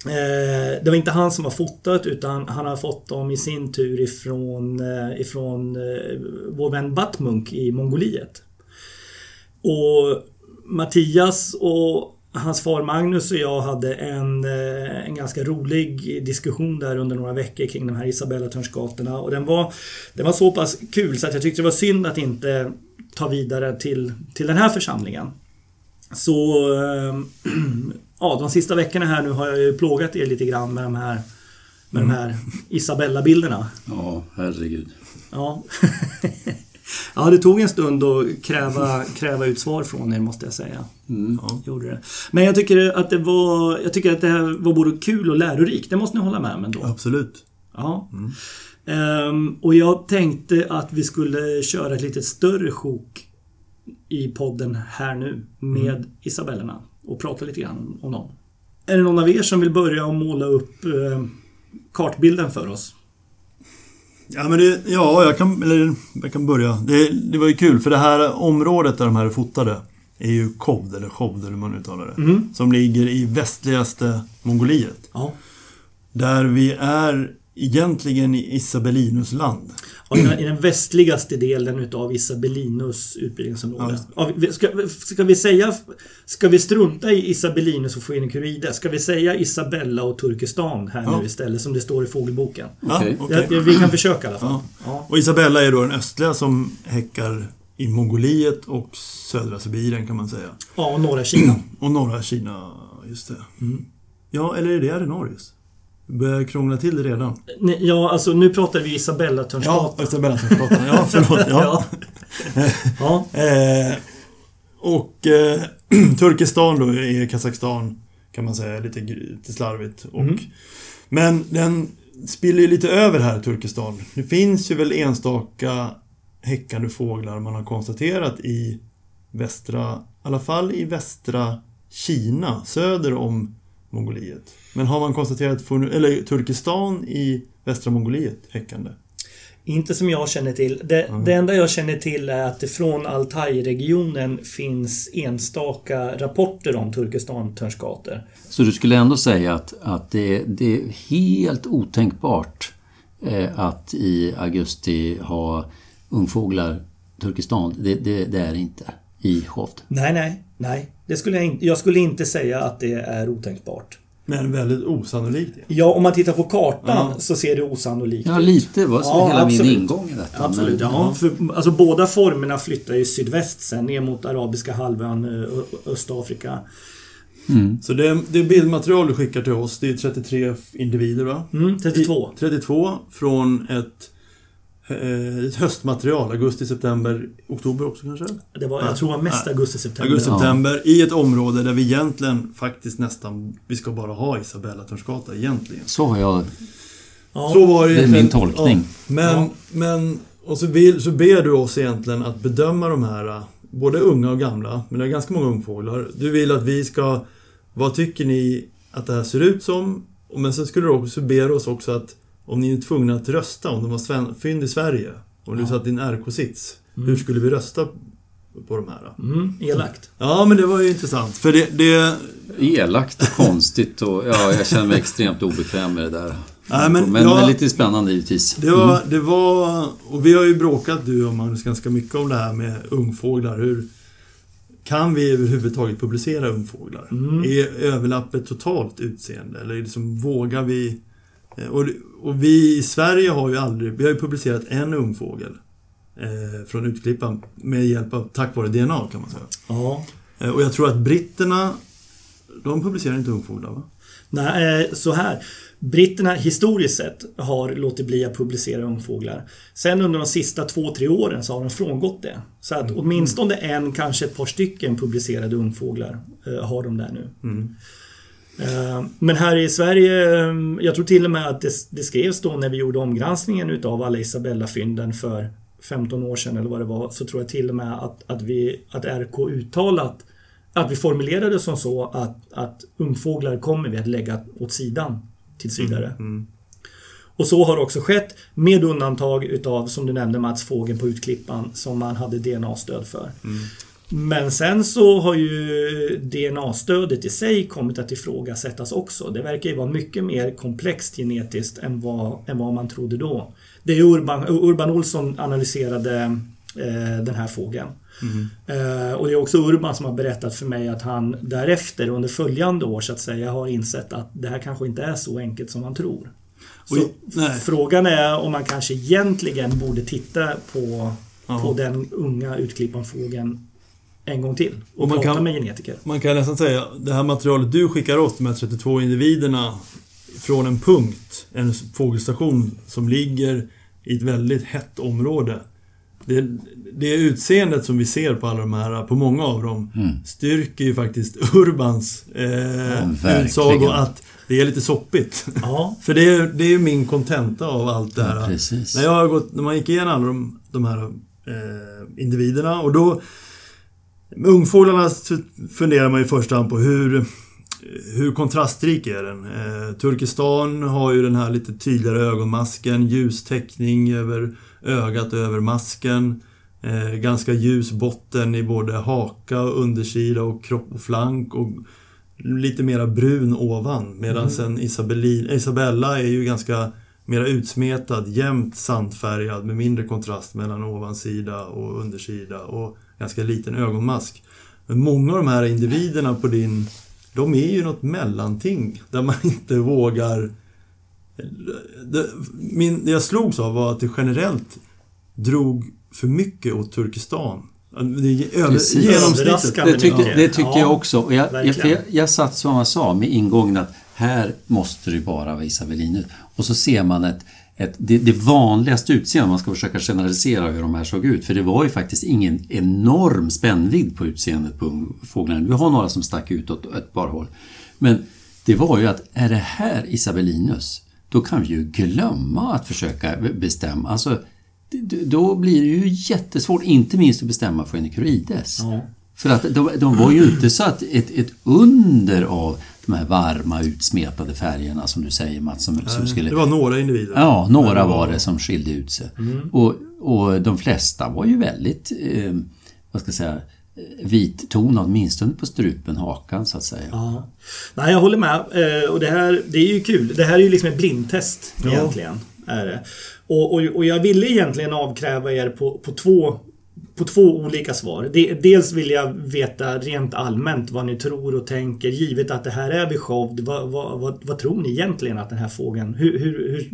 Eh, det var inte han som har fotat utan han har fått dem i sin tur ifrån, eh, ifrån eh, vår vän Batmunk i Mongoliet. Och Mattias och hans far Magnus och jag hade en, en ganska rolig diskussion där under några veckor kring de här Isabella-törnsgatorna. Och den var, den var så pass kul så att jag tyckte det var synd att inte ta vidare till, till den här församlingen. Så eh, ja, de sista veckorna här nu har jag ju plågat er lite grann med de här, med de här Isabella-bilderna. ja, herregud. Ja. ja, det tog en stund att kräva, kräva ut svar från er måste jag säga. Mm. Gjorde det. Men jag tycker att det var, jag tycker att det här var både kul och lärorikt. Det måste ni hålla med om ändå. Absolut. Ja. Ehm, och jag tänkte att vi skulle köra ett lite större sjok i podden här nu med Isabellerna och prata lite grann om dem. Är det någon av er som vill börja och måla upp eh, kartbilden för oss? Ja, men det, ja jag, kan, eller, jag kan börja. Det, det var ju kul för det här området där de här är fotade är ju Kovd, eller Hovd eller hur man uttalar det. Mm. Som ligger i västligaste Mongoliet. Ja. Där vi är egentligen i Isabellinus land. Ja, i den- västligaste delen utav Isabellinus utbildningsområde. Ja, ska, ska vi säga... Ska vi strunta i Isabellinus och Foenikurides? Ska vi säga Isabella och Turkestan här Ja. nu istället som det står i fågelboken? Ja, okej. Ja, vi kan försöka i alla fall. Och Isabella är då den östliga som häckar i Mongoliet och södra Sibirien kan man säga. ja, och norra Kina. Och norra Kina, just det. Ja, eller är det Adenorius? Börjar krångla till det redan. Ja, alltså nu pratar vi Isabella Törnsgatan. Isabella-gatan. Ja, förlåt. Ja. ja. Eh, och eh, Turkestan då är Kazakstan, kan man säga, lite, lite slarvigt. Och, Mm. Men den spiller ju lite över här, Turkestan. Det finns ju väl enstaka häckande fåglar man har konstaterat i västra, i alla fall i västra Kina, söder om Mongoliet. Men har man konstaterat eller Turkestan i västra Mongoliet häckande? Inte som jag känner till. Det, det enda jag känner till är att det från Altai-regionen finns enstaka rapporter om Turkestan-törnsgator. Så du skulle ändå säga att, att det, det är helt otänkbart eh, att i augusti ha ungfåglar Turkestan. Det, det, det är det inte i Hovd. Nej, nej, nej. Det skulle jag, inte, jag skulle inte säga att det är otänkbart. Men väldigt osannolikt. Ja, om man tittar på kartan Ja. så ser det osannolikt Ja, ut. lite var Ja, hela absolut. min ingång i detta. Absolut, men- ja. För, alltså båda formerna flyttar ju sydväst sen ner mot Arabiska halvön, Ö- Östafrika. Mm. Så det, det bildmaterial du skickar till oss, det är 33 individer va? Mm, 32. 32 från ett, eh, ett höstmaterial, augusti, september, oktober också kanske? Det var, jag tror det var mest augusti-september. Augusti, september, i ett område där vi egentligen faktiskt nästan, vi ska bara ha Isabella Törnsgata egentligen. Så har jag... Ja. Så var det Det är min tolkning. Ja, men, Ja. men, och så, vill, så ber du oss egentligen att bedöma de här, eh, både unga och gamla, men det är ganska många ungfåglar. Du vill att vi ska, vad tycker ni att det här ser ut som? Men sen skulle du också be oss också att om ni är tvungna att rösta, om de var fynd i Sverige, och du Ja. satt i en RK-sits, hur skulle vi rösta på de här? Mm, elakt. Ja, men det var ju intressant. För det, det Elakt och konstigt och ja, jag känner mig extremt obekväm med det där. Nej, men men, men lite spännande givetvis. Det var, det var... Och vi har ju bråkat du och Magnus ganska mycket om det här med ungfåglar. Hur, kan vi överhuvudtaget publicera ungfåglar? Mm. Är överlappet totalt utseende? Eller liksom, vågar vi... eh, Och, och vi i Sverige har ju aldrig... Vi har ju publicerat en ungfågel eh, från Utklippan med hjälp av, tack vare DNA kan man säga. Ja. Eh, och jag tror att britterna, de publicerar inte ungfåglar va? Nej, eh, så här. Britterna historiskt sett har låtit bli att publicera ungfåglar. Sen under de sista två, tre åren så har de frångått det. Så att åtminstone en, kanske ett par stycken publicerade ungfåglar har de där nu. Mm. Eh, Men här i Sverige, eh, jag tror till och med att det, det skrevs då när vi gjorde omgranskningen utav alla Isabella-fynden för 15 år sedan eller vad det var, så tror jag till och med att, att, vi, att RK uttalat att vi formulerade som så att, att ungfåglar kommer vi att lägga åt sidan tills vidare. Mm. Och så har också skett med undantag utav, som du nämnde Mats, fågeln på Utklippan som man hade DNA-stöd för. Men sen så har ju DNA-stödet i sig kommit att ifrågasättas också. Det verkar ju vara mycket mer komplext genetiskt än vad, än vad man trodde då. Det är Urban, Urban Olsson analyserade eh, den här fågeln. Eh, och det är också Urban som har berättat för mig att han därefter under följande år så att säga har insett att det här kanske inte är så enkelt som man tror. Så Oj, frågan är om man kanske egentligen borde titta på, på den unga utklippanfågeln en gång till. Och, Och man prata kan- med genetiker. Man kan nästan säga, det här materialet du skickar oss, de här 32 individerna, från en punkt, en fågelstation som ligger i ett väldigt hett område. Det, det utseendet som vi ser på alla de här, på många av dem, styrker ju faktiskt Urbans eh, utsago att det är lite soppigt. Ja, För det är, det är ju min kontenta av allt det här. Ja, precis. När, jag har gått, när man gick igenom alla de, de här eh, individerna och då... Med ungfåglarna funderar man i första hand på hur, hur kontrastrik är den? Eh, Turkestan har ju den här lite tydligare ögonmasken, ljustäckning över ögat och över masken. Eh, ganska ljus botten i både haka och undersida och kropp och flank och lite mera brun ovan. Medan sen Isabellin, Isabella är ju ganska mera utsmetad, jämnt sandfärgad med mindre kontrast mellan ovansida och undersida och ganska liten ögonmask. Men många av de här individerna på din, de är ju något mellanting där man inte vågar... Det, min, det jag slogs av var att det generellt drog för mycket åt Turkestan. Det är Precis. genomsnittet. Det tycker, det tycker Ja, jag också. Och jag, jag, jag, jag satt som jag sa med ingången att här måste det bara vara Isabellinus. Och så ser man ett, ett, det, det vanligaste utseendet, om man ska försöka generalisera hur de här såg ut. För det var ju faktiskt ingen enorm spännvidd på utseendet på fåglarna. Vi har några som stack ut åt ett par håll. Men det var ju att är det här Isabellinus, då kan vi ju glömma att försöka bestämma. Alltså, då blir det ju jättesvårt, inte minst att bestämma Phoenicurides. Ja. För att de, de var ju inte så att ett, ett under av de här varma utsmetade färgerna som du säger Mats, som, som skulle... Det var några individer. Ja, några var det som skilde ut sig. Och, och de flesta var ju väldigt, eh, vad ska jag säga, eh, vittonad, åtminstone på strupen, hakan så att säga. Ja. Nej, jag håller med. Eh, Och det här det är ju kul. Det här är ju liksom ett blindtest Ja. egentligen. Är det. Och, och, och jag ville egentligen avkräva er på, på två på två olika svar. De- Dels vill jag veta rent allmänt vad ni tror och tänker givet att det här är beshovd. Vad, vad, vad, vad tror ni egentligen att den här fågeln... Hur, hur, hur,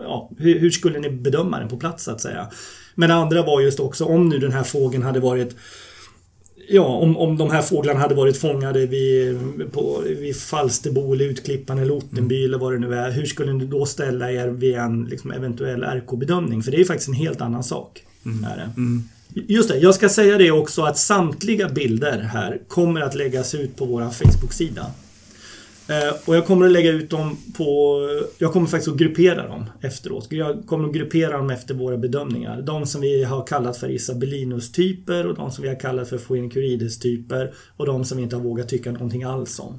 ja, hur, skulle ni bedöma den på plats så att säga? Men det andra var just också om nu den här fågeln hade varit Ja, om, om de här fåglarna hade varit fångade vid, på, vid Falsterbo eller Utklippan eller Ottenby eller vad det nu är. Hur skulle ni då ställa er vid en liksom, eventuell RK-bedömning? För det är ju faktiskt en helt annan sak. Är det. Just det, jag ska säga det också att samtliga bilder här kommer att läggas ut på vår Facebook-sida. Eh, och jag kommer att lägga ut dem på... Jag kommer faktiskt att gruppera dem efteråt. Jag kommer att gruppera dem efter våra bedömningar. De som vi har kallat för Isabellinus-typer och de som vi har kallat för Phoenicurides-typer och de som vi inte har vågat tycka någonting alls om.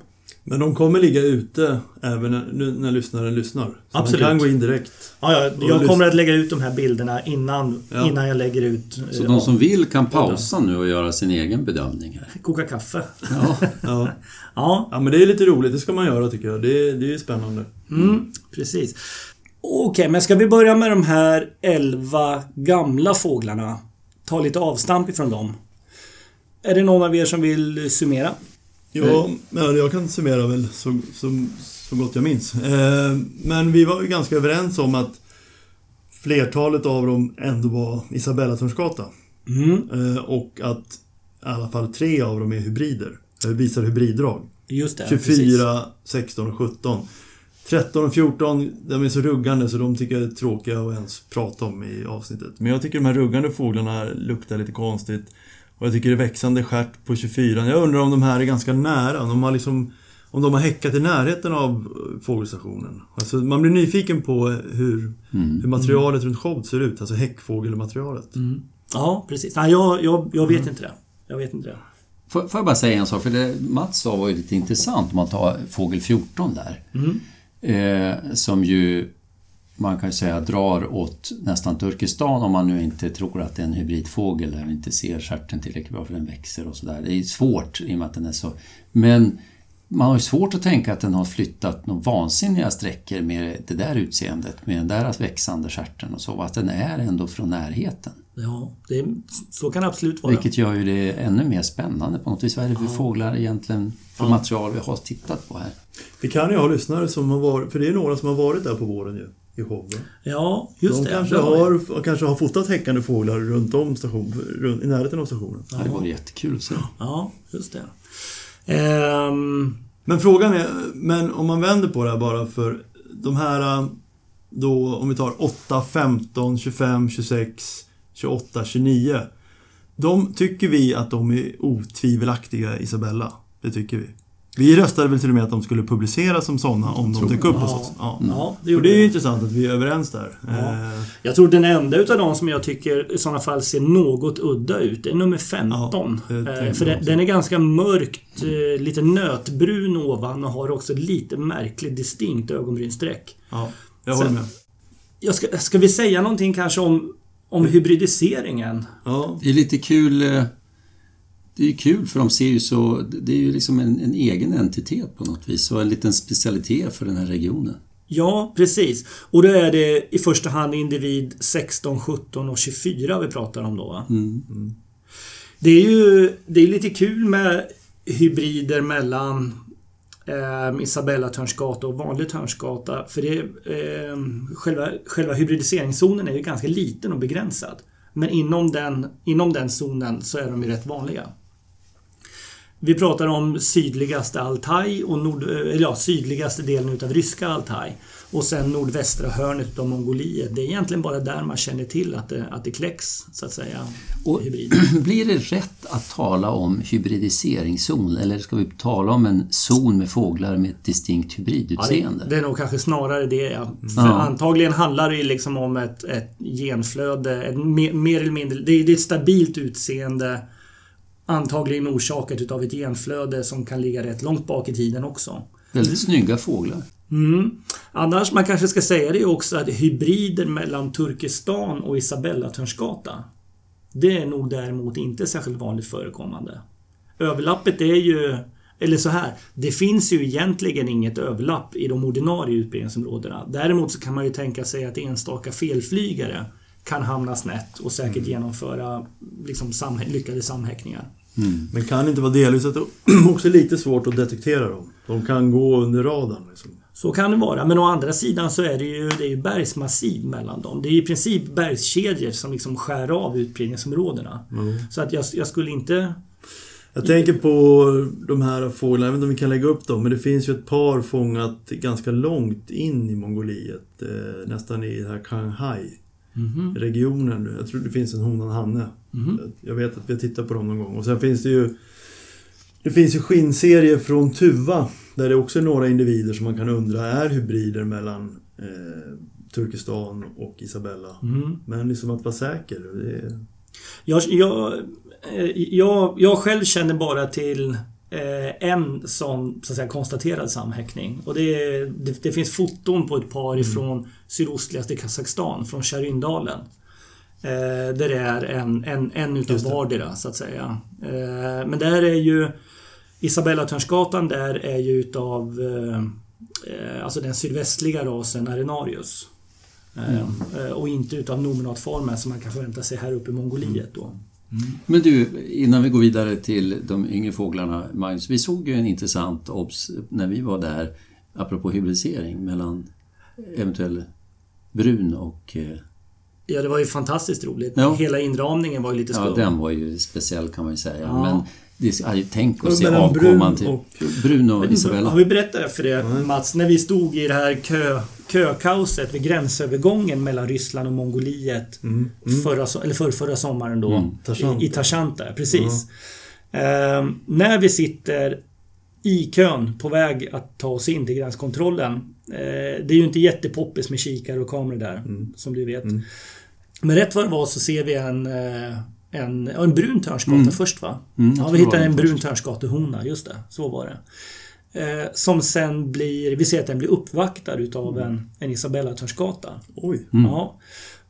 Men de kommer ligga ute även när, nu när lyssnaren lyssnar. Så Absolut. man kan gå in direkt. Ja, ja, jag kommer att lägga ut de här bilderna innan, Ja. innan jag lägger ut... Så eh, de som vill kan pausa nu och göra sin egen bedömning här. Koka kaffe. Ja, Ja. Ja, ja, men det är lite roligt. Det ska man göra tycker jag. Det, är- det är spännande. Mm, precis. Okej, men ska vi börja med de här 11 gamla fåglarna? Ta lite avstamp ifrån dem. är det någon av er som vill summera? Ja, ja, jag kan summera väl så, så, så gott jag minns. Eh, men vi var ju ganska överens om att flertalet av dem ändå var Isabella Törnsgata. Mm. Eh, och att i alla fall tre av dem är hybrider. Eh, visar hybriddrag. Just det, precis. 24, 16 och 17. 13 och 14, de är så ruggande så de tycker jag är tråkiga att ens prata om i avsnittet. Men jag tycker de här ruggande fåglarna luktar lite konstigt. Och jag tycker det är växande stjärt på 24. Jag undrar om de här är ganska nära. Om de har, liksom, om de har häckat i närheten av eh, fågelstationen. Alltså man blir nyfiken på hur, hur materialet runt show ser ut. Alltså häckfågelmaterialet. Mm. Ja, precis. Nej, jag, jag, jag vet inte det. Jag vet inte det. Får, får jag bara säga en sak? För det Mats sa var ju lite intressant om man tar fågel 14 där. Mm. Eh, som ju man kan ju säga drar åt nästan Turkestan om man nu inte tror att det är en hybridfågel vi inte ser stjärten tillräckligt bra för den växer och sådär. Det är svårt i och med att den är så... Men man har ju svårt att tänka att den har flyttat några vansinniga sträckor med det där utseendet, med den där växande stjärten och så, att den är ändå från närheten. Ja, det, så kan det absolut vara. Vilket gör ju det ännu mer spännande på något vis. Vad är det för fåglar egentligen, för material vi har tittat på här? Vi kan ju ha lyssnare som har varit, för det är några som har varit där på våren ju. I showen. Ja, just De det. kanske har kanske har fotat häckande fåglar runt om station, runt, i närheten av stationen. Ja. Det vore jättekul att se. Ja, just det. Ehm, Men frågan är, men om man vänder på det här bara för de här då, om vi tar 8, 15, 25, 26, 28, 29. De tycker vi att de är otvivelaktiga Isabella. Det tycker vi. Vi röstade väl till och med att de skulle publiceras som sådana om de dök upp hos Ja. oss. Ja. ja, det Och det är ju intressant att vi är överens där. Ja. Eh, Jag tror den enda utav dem som jag tycker i sådana fall ser något udda ut är nummer 15. Ja, Eh, för den, den är ganska mörkt, eh, lite nötbrun ovan och har också lite märkligt distinkt ögonbrynstreck. ja, jag håller Sen- med. Jag ska, ska vi säga någonting kanske om, om hybridiseringen? Ja, Det är lite kul. Det är ju kul för de ser ju så... Det är ju liksom en, en egen entitet på något vis och en liten specialitet för den här regionen. Ja, precis. Och då är det i första hand individ 16, 17 och 24 vi pratar om då. va? Mm. Det är ju det är lite kul med hybrider mellan eh, Isabella Törnsgata och vanlig Törnsgata. För det, eh, själva, själva hybridiseringszonen är ju ganska liten och begränsad. Men inom den, inom den zonen så är de ju rätt vanliga. Vi pratar om sydligaste Altaj och nord, eller ja, sydligaste delen utav ryska Altaj. Och sen nordvästra hörnet av Mongoliet. Det är egentligen bara där man känner till att det, att det kläcks, så att säga, Och blir det rätt att tala om hybridiseringszon eller ska vi tala om en zon med fåglar med ett distinkt Ja, hybridutseende? det, det är nog kanske snarare det. Ja. För Ja. Antagligen handlar det liksom om ett, ett genflöde. Ett mer, mer eller mindre, det är ett stabilt utseende. Antagligen orsakat utav ett genflöde som kan ligga rätt långt bak i tiden också. Väldigt snygga fåglar. Mm. Annars, man kanske ska säga det också att hybrider mellan Turkestan och Isabella Törnsgata. Det är nog däremot inte särskilt vanligt förekommande. Överlappet är ju... Eller så här. Det finns ju egentligen inget överlapp i de ordinarie utbildningsområdena. Däremot så kan man ju tänka sig att enstaka felflygare kan hamna snett och säkert genomföra liksom, lyckade samhäckningar. Men kan inte vara delvis att det också är lite svårt att detektera dem. De kan gå under radarn. Liksom. Så kan det vara, men å andra sidan så är det ju, det är ju bergsmassiv mellan dem. Det är i princip bergskedjor som liksom skär av utbredningsområdena. Så att jag, jag skulle inte... Jag tänker på de här fåglarna, jag vet inte om vi kan lägga upp dem, men det finns ju ett par fångat ganska långt in i Mongoliet. Eh, nästan i här Shanghai-regionen. Jag tror det finns en hona och hanne. Jag vet att vi har tittat på dem någon gång. Och sen finns det ju Det finns ju skinnserier från Tuva där det också är några individer som man kan undra är hybrider mellan eh, Turkestan och Isabella. Mm. Men liksom att vara säker. Är... Jag, jag, eh, jag, jag själv känner bara till eh, en sån så att säga, konstaterad samhäckning. Och det, det, det finns foton på ett par ifrån sydostligaste Kazakstan, från Sharyndalen. Eh, där det är en, en, en utav vardera, så att säga. Eh, men där är ju Isabella Törnsgatan där är ju utav eh, alltså den sydvästliga rasen Arenarius. Eh, och inte utav nominatformen som man kan förvänta sig här uppe i Mongoliet då. Men du, innan vi går vidare till de yngre fåglarna, Magnus. Vi såg ju en intressant obs när vi var där, apropå hybridisering mellan eventuell brun och... Ja, det var ju fantastiskt roligt. Ja. Hela inramningen var ju lite skum. Ja, den var ju speciell kan man ju säga. Ja. Men det, ja, tänk att se avkomman till och- Brun och Isabella. Har vi berättat för det Mats, när vi stod i det här kö, kökaoset vid gränsövergången mellan Ryssland och Mongoliet Förra, so- eller för, förra sommaren då. Mm. I, I där, precis. Ehm, när vi sitter i kön på väg att ta oss in till gränskontrollen. Eh, det är ju inte jättepoppis med kikare och kameror där, som du vet. Men rätt vad det var så ser vi en, eh, en, ja, en brun törnskata först va? Mm, ja, vi var en brun törnskatehona, just det. Så var det. Eh, som sen blir, vi ser att den blir uppvaktad utav en, en Isabella-törnskata. Oj. Ja.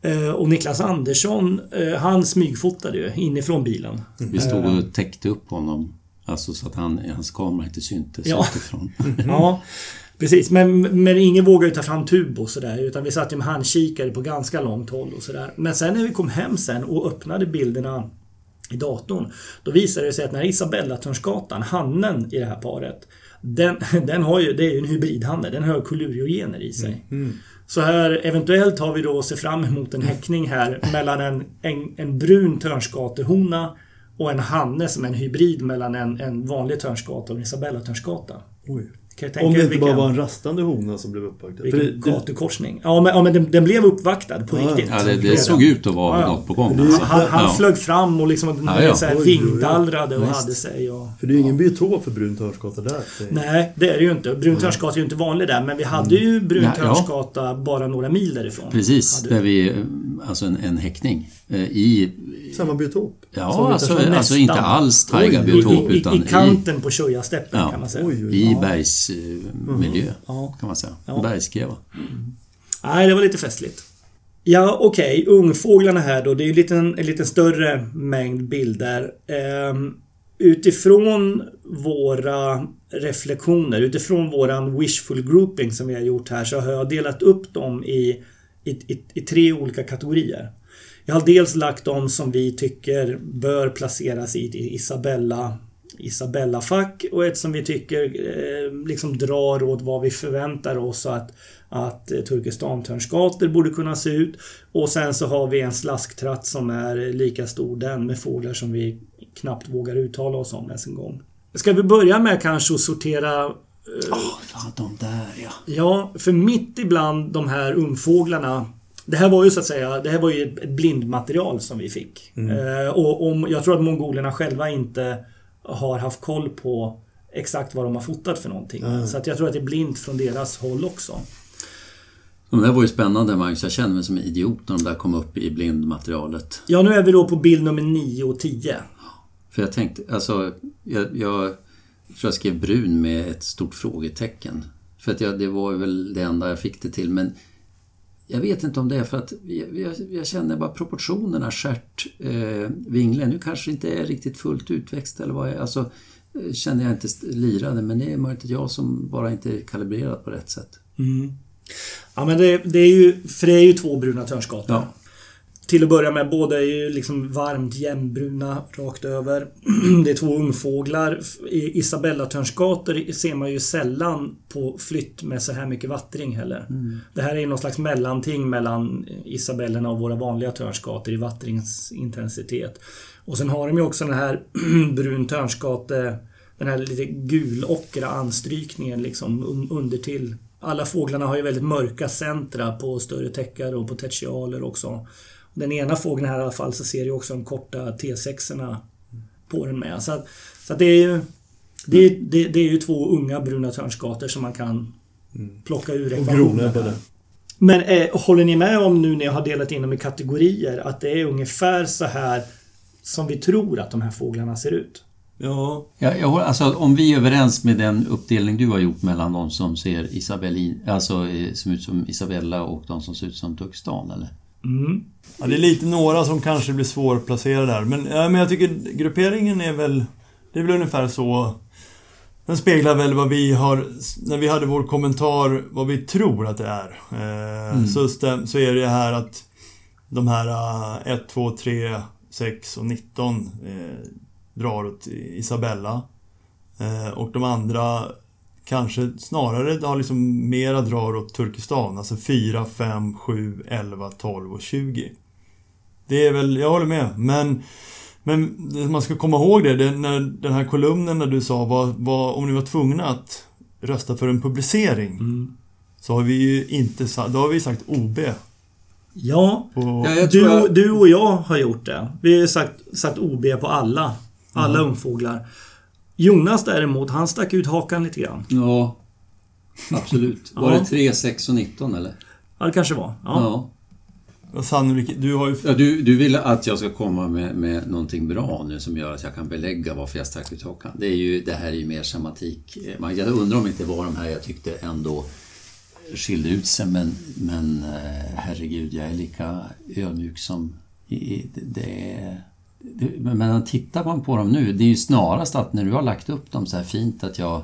Eh, och Niklas Andersson, eh, han smygfotade ju inifrån bilen. Vi stod och täckte upp honom. Alltså så att han, hans kamera inte syntes Ja. utifrån. Ja, precis. Men, men ingen vågade ju ta fram tub och sådär. Utan vi satt ju med handkikare på ganska långt håll och sådär. Men sen när vi kom hem sen och öppnade bilderna i datorn. Då visade det sig att den här Isabella-törnskatan, hannen i det här paret. Den, den har ju, det är ju en hybridhanne. Den har koluriogener i sig. Så här eventuellt har vi då se fram emot en häckning här mellan en, en, en brun törnskatehona och en hanne som är en hybrid mellan en, en vanlig törnskata och en Isabella-törnskata. Oj. Om det inte bara vilken- var en rastande hona som blev uppvaktad. Vilken det, det, gatukorsning. Ja men, ja, men den, den blev uppvaktad på Ja, riktigt. Ja, det, det såg ut att vara Ja, något på gång. Alltså. Han, han Ja. flög fram och liksom Ja, ja. Så här, vingdallrade och Visst. hade sig. Och, för det är ju ingen biotop för brun törnskata där. Det- Nej, det är det ju inte. Brun törnskata är ju inte vanlig där. Men vi hade ju brun Ja, ja. törnskata bara några mil därifrån. Precis, Hade- där vi... Alltså en, en häckning. eh, I... Samma biotop. Ja, alltså, alltså nästan. inte alls I, taigabiotop i, i, utan I kanten på Tjojasteppen Ja. kan man säga. Oj, oj. i, i Ja. bergsmiljö. Ja. Kan man säga. Ja. Bergskreva. Nej, det var lite festligt. Ja, okej. Ungfåglarna här då. Det är ju en liten, en liten större mängd bilder. Ehm, utifrån våra reflektioner, utifrån våran wishful grouping som vi har gjort här så har jag delat upp dem i, i, i, i tre olika kategorier. Jag har dels lagt dem som vi tycker bör placeras i ett Isabella Isabella-fack och ett som vi tycker eh, liksom drar åt vad vi förväntar oss att, att eh, Turkestan-törnskator borde kunna se ut. Och sen så har vi en slasktratt som är lika stor den med fåglar som vi knappt vågar uttala oss om ens en gång. Ska vi börja med kanske att sortera Åh, fan de där ja. Ja, för mitt ibland de här ungfåglarna det här var ju så att säga, det här var ju ett blindmaterial som vi fick. Eh, och om, jag tror att mongolerna själva inte har haft koll på exakt vad de har fotat för någonting. Så att jag tror att det är blint från deras håll också. De där var ju spännande Magnus. Jag kände mig som en idiot när de där kom upp i blindmaterialet. Ja, nu är vi då på bild nummer 9 och 10. För jag tänkte, alltså, jag, jag tror jag skrev brun med ett stort frågetecken. För att jag, det var väl det enda jag fick det till. Men jag vet inte om det är för att jag, jag, jag känner bara proportionerna, stjärt, eh, vingle. Nu kanske inte är riktigt fullt utväxt eller vad jag, alltså eh, känner jag inte lirade. Men det är möjligt att jag som bara inte är kalibrerat på rätt sätt. Ja, men det, det är ju, för det är ju två bruna törnskator. Ja. Till att börja med, båda är ju liksom varmt jämnbruna rakt över. Det är två ungfåglar. I Isabella-törnskator ser man ju sällan på flytt med så här mycket vattring heller. Det här är ju någon slags mellanting mellan Isabellerna och våra vanliga törnskator i vattringsintensitet. Och sen har de ju också den här brun törnskate den här lite gulockra anstrykningen liksom un- under till. Alla fåglarna har ju väldigt mörka centra på större täckare och på tertialer också. Den ena fågeln här i alla fall så ser du också de korta T6orna på den med. Så, att, så att det är ju det, är- det, det är ju två unga bruna törnskator som man kan plocka ur ekvationen. Men eh, håller ni med om nu när jag har delat in dem i kategorier att det är ungefär så här som vi tror att de här fåglarna ser ut? Ja, Ja, jag, alltså, om vi är överens med den uppdelning du har gjort mellan de som ser Isabellin, alltså eh, som ut som Isabella och de som ser ut som Turkestan, eller? Mm. Ja, det är lite några som kanske blir svårplacerade där. Men, ja, men jag tycker grupperingen är väl... Det är väl ungefär så... Den speglar väl vad vi har... När vi hade vår kommentar vad vi tror att det är. Eh, så, stäm, så är det här att de här 1, 2, 3 6 och 19 eh, drar åt Isabella. Eh, och de andra kanske snarare har liksom mera drar åt Turkestan. Alltså 4, 5, 7, 11, 12 och 20. Det är väl, jag håller med. Men, men man ska komma ihåg det, det när den här kolumnen när du sa var, var, om ni var tvungna att rösta för en publicering. Mm. Så har vi ju inte sagt, då har vi sagt OB. Ja, På, Ja, du, jag- du och jag har gjort det. Vi har sagt, sagt OB på alla. Alla Mm. ungfåglar. Jonas däremot, han stack ut hakan lite grann. Ja, absolut. Var Ja. det 3, 6 och 19 eller? Ja, det kanske var. Ja. Ja. och sannolikt, du har ju... Ja, du, du vill att jag ska komma med, med någonting bra nu som gör att jag kan belägga varför jag stack ut hakan. Det, är ju, det här är ju mer semantik. Man- Jag undrar om inte det var de här jag tyckte ändå skilde ut sig men, men eh, herregud, jag är lika ödmjuk som... I, i- det, är- det, men tittar man på dem nu, det är ju snarast att när du har lagt upp dem så här fint att jag...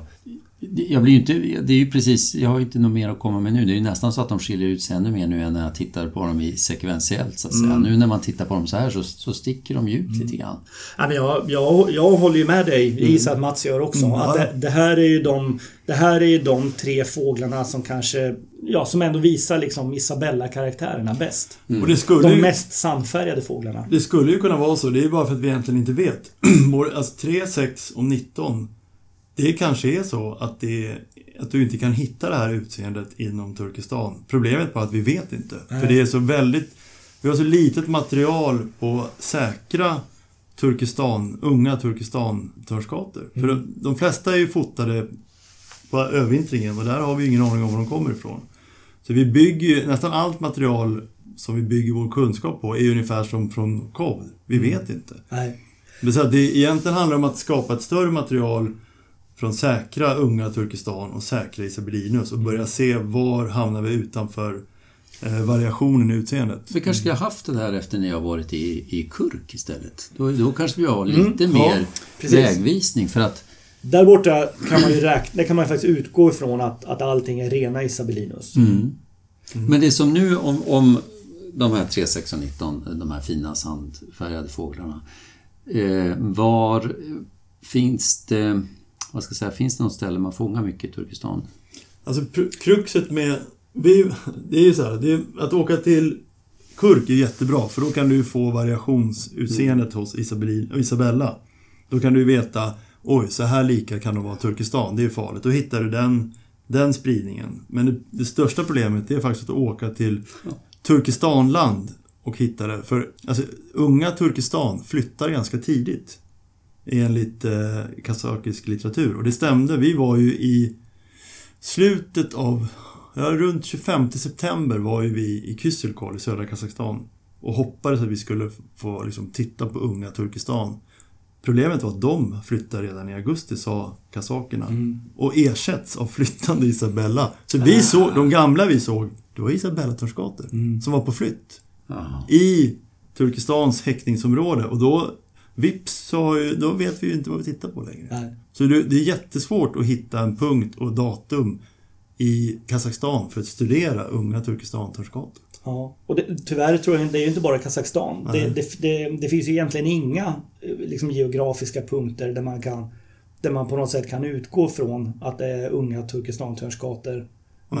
Jag blir ju inte, det är ju precis, jag har ju inte något mer att komma med nu. Det är ju nästan så att de skiljer ut sig ännu mer nu än när jag tittar på dem i sekventiellt så att säga. Nu när man tittar på dem så här så, så sticker de ju ut lite grann. Ja, men jag, jag, jag håller ju med dig. Jag gissar att Mats gör också. Mm, att det, det, här är ju de, det här är ju de tre fåglarna som kanske... Ja, som ändå visar liksom Isabella-karaktärerna bäst. Och det skulle, De ju, mest sandfärgade fåglarna. det skulle ju kunna vara så, det är bara för att vi egentligen inte vet. Alltså 3, 6 och 19. Det kanske är så att, det, att du inte kan hitta det här utseendet inom Turkestan. Problemet är att vi vet inte. För det är så väldigt... Vi har så litet material på säkra Turkestan, unga Turkestan-törnskator. För de, de flesta är ju fotade på övervintringen och där har vi ingen aning om var de kommer ifrån. Så vi bygger ju, nästan allt material som vi bygger vår kunskap på är ungefär som från KOV. Vi vet inte. Nej. Det, så det egentligen handlar om att skapa ett större material från säkra unga Turkestan och säkra Isabellinus och börja se var hamnar vi utanför eh, variationen i utseendet. Vi kanske skulle ha haft det här efter när jag varit i, i Kurk istället. Då, då kanske vi har lite Mm, ja, mer precis. vägvisning för att Där borta kan man ju räkna, där kan man faktiskt utgå ifrån att, att allting är rena Isabellinus. Mm. Men det är som nu om, om de här 3, 6 och 19, de här fina sandfärgade fåglarna. Eh, var finns det, vad ska jag säga, finns det något ställe man fångar mycket i Turkestan? Alltså kruxet med... Vi, det är ju så här, det är, att åka till Kurk är jättebra för då kan du få variationsutseendet hos Isabellin, Isabella. Då kan du veta, oj så här lika kan de vara Turkestan, det är farligt. Då hittar du den, den spridningen. Men det, det största problemet är faktiskt att åka till Turkestanland och hitta det. För alltså, unga Turkestan flyttar ganska tidigt. Enligt eh, kazakisk litteratur. Och det stämde. Vi var ju i slutet av, ja, runt 25 september var ju vi i Kyselkol i södra Kazakstan. Och hoppades att vi skulle få liksom, titta på unga Turkestan. Problemet var att de flyttar redan i augusti, sa kazakerna. Och ersätts av flyttande Isabella. Så vi såg, de gamla vi såg, det var Isabella-törnskator som var på flytt. Jaha. I Turkestans häckningsområde. Och då, vips, så har ju, då vet vi ju inte vad vi tittar på längre. Nej. Så det, det är jättesvårt att hitta en punkt och datum i Kazakstan för att studera unga Turkestan-törnskator. Ja. Och det, tyvärr tror jag det är ju inte bara Kazakstan. Det, det, det, det finns ju egentligen inga eh, liksom, geografiska punkter där man kan där man på något sätt kan utgå från att det är unga Turkestan-törnskator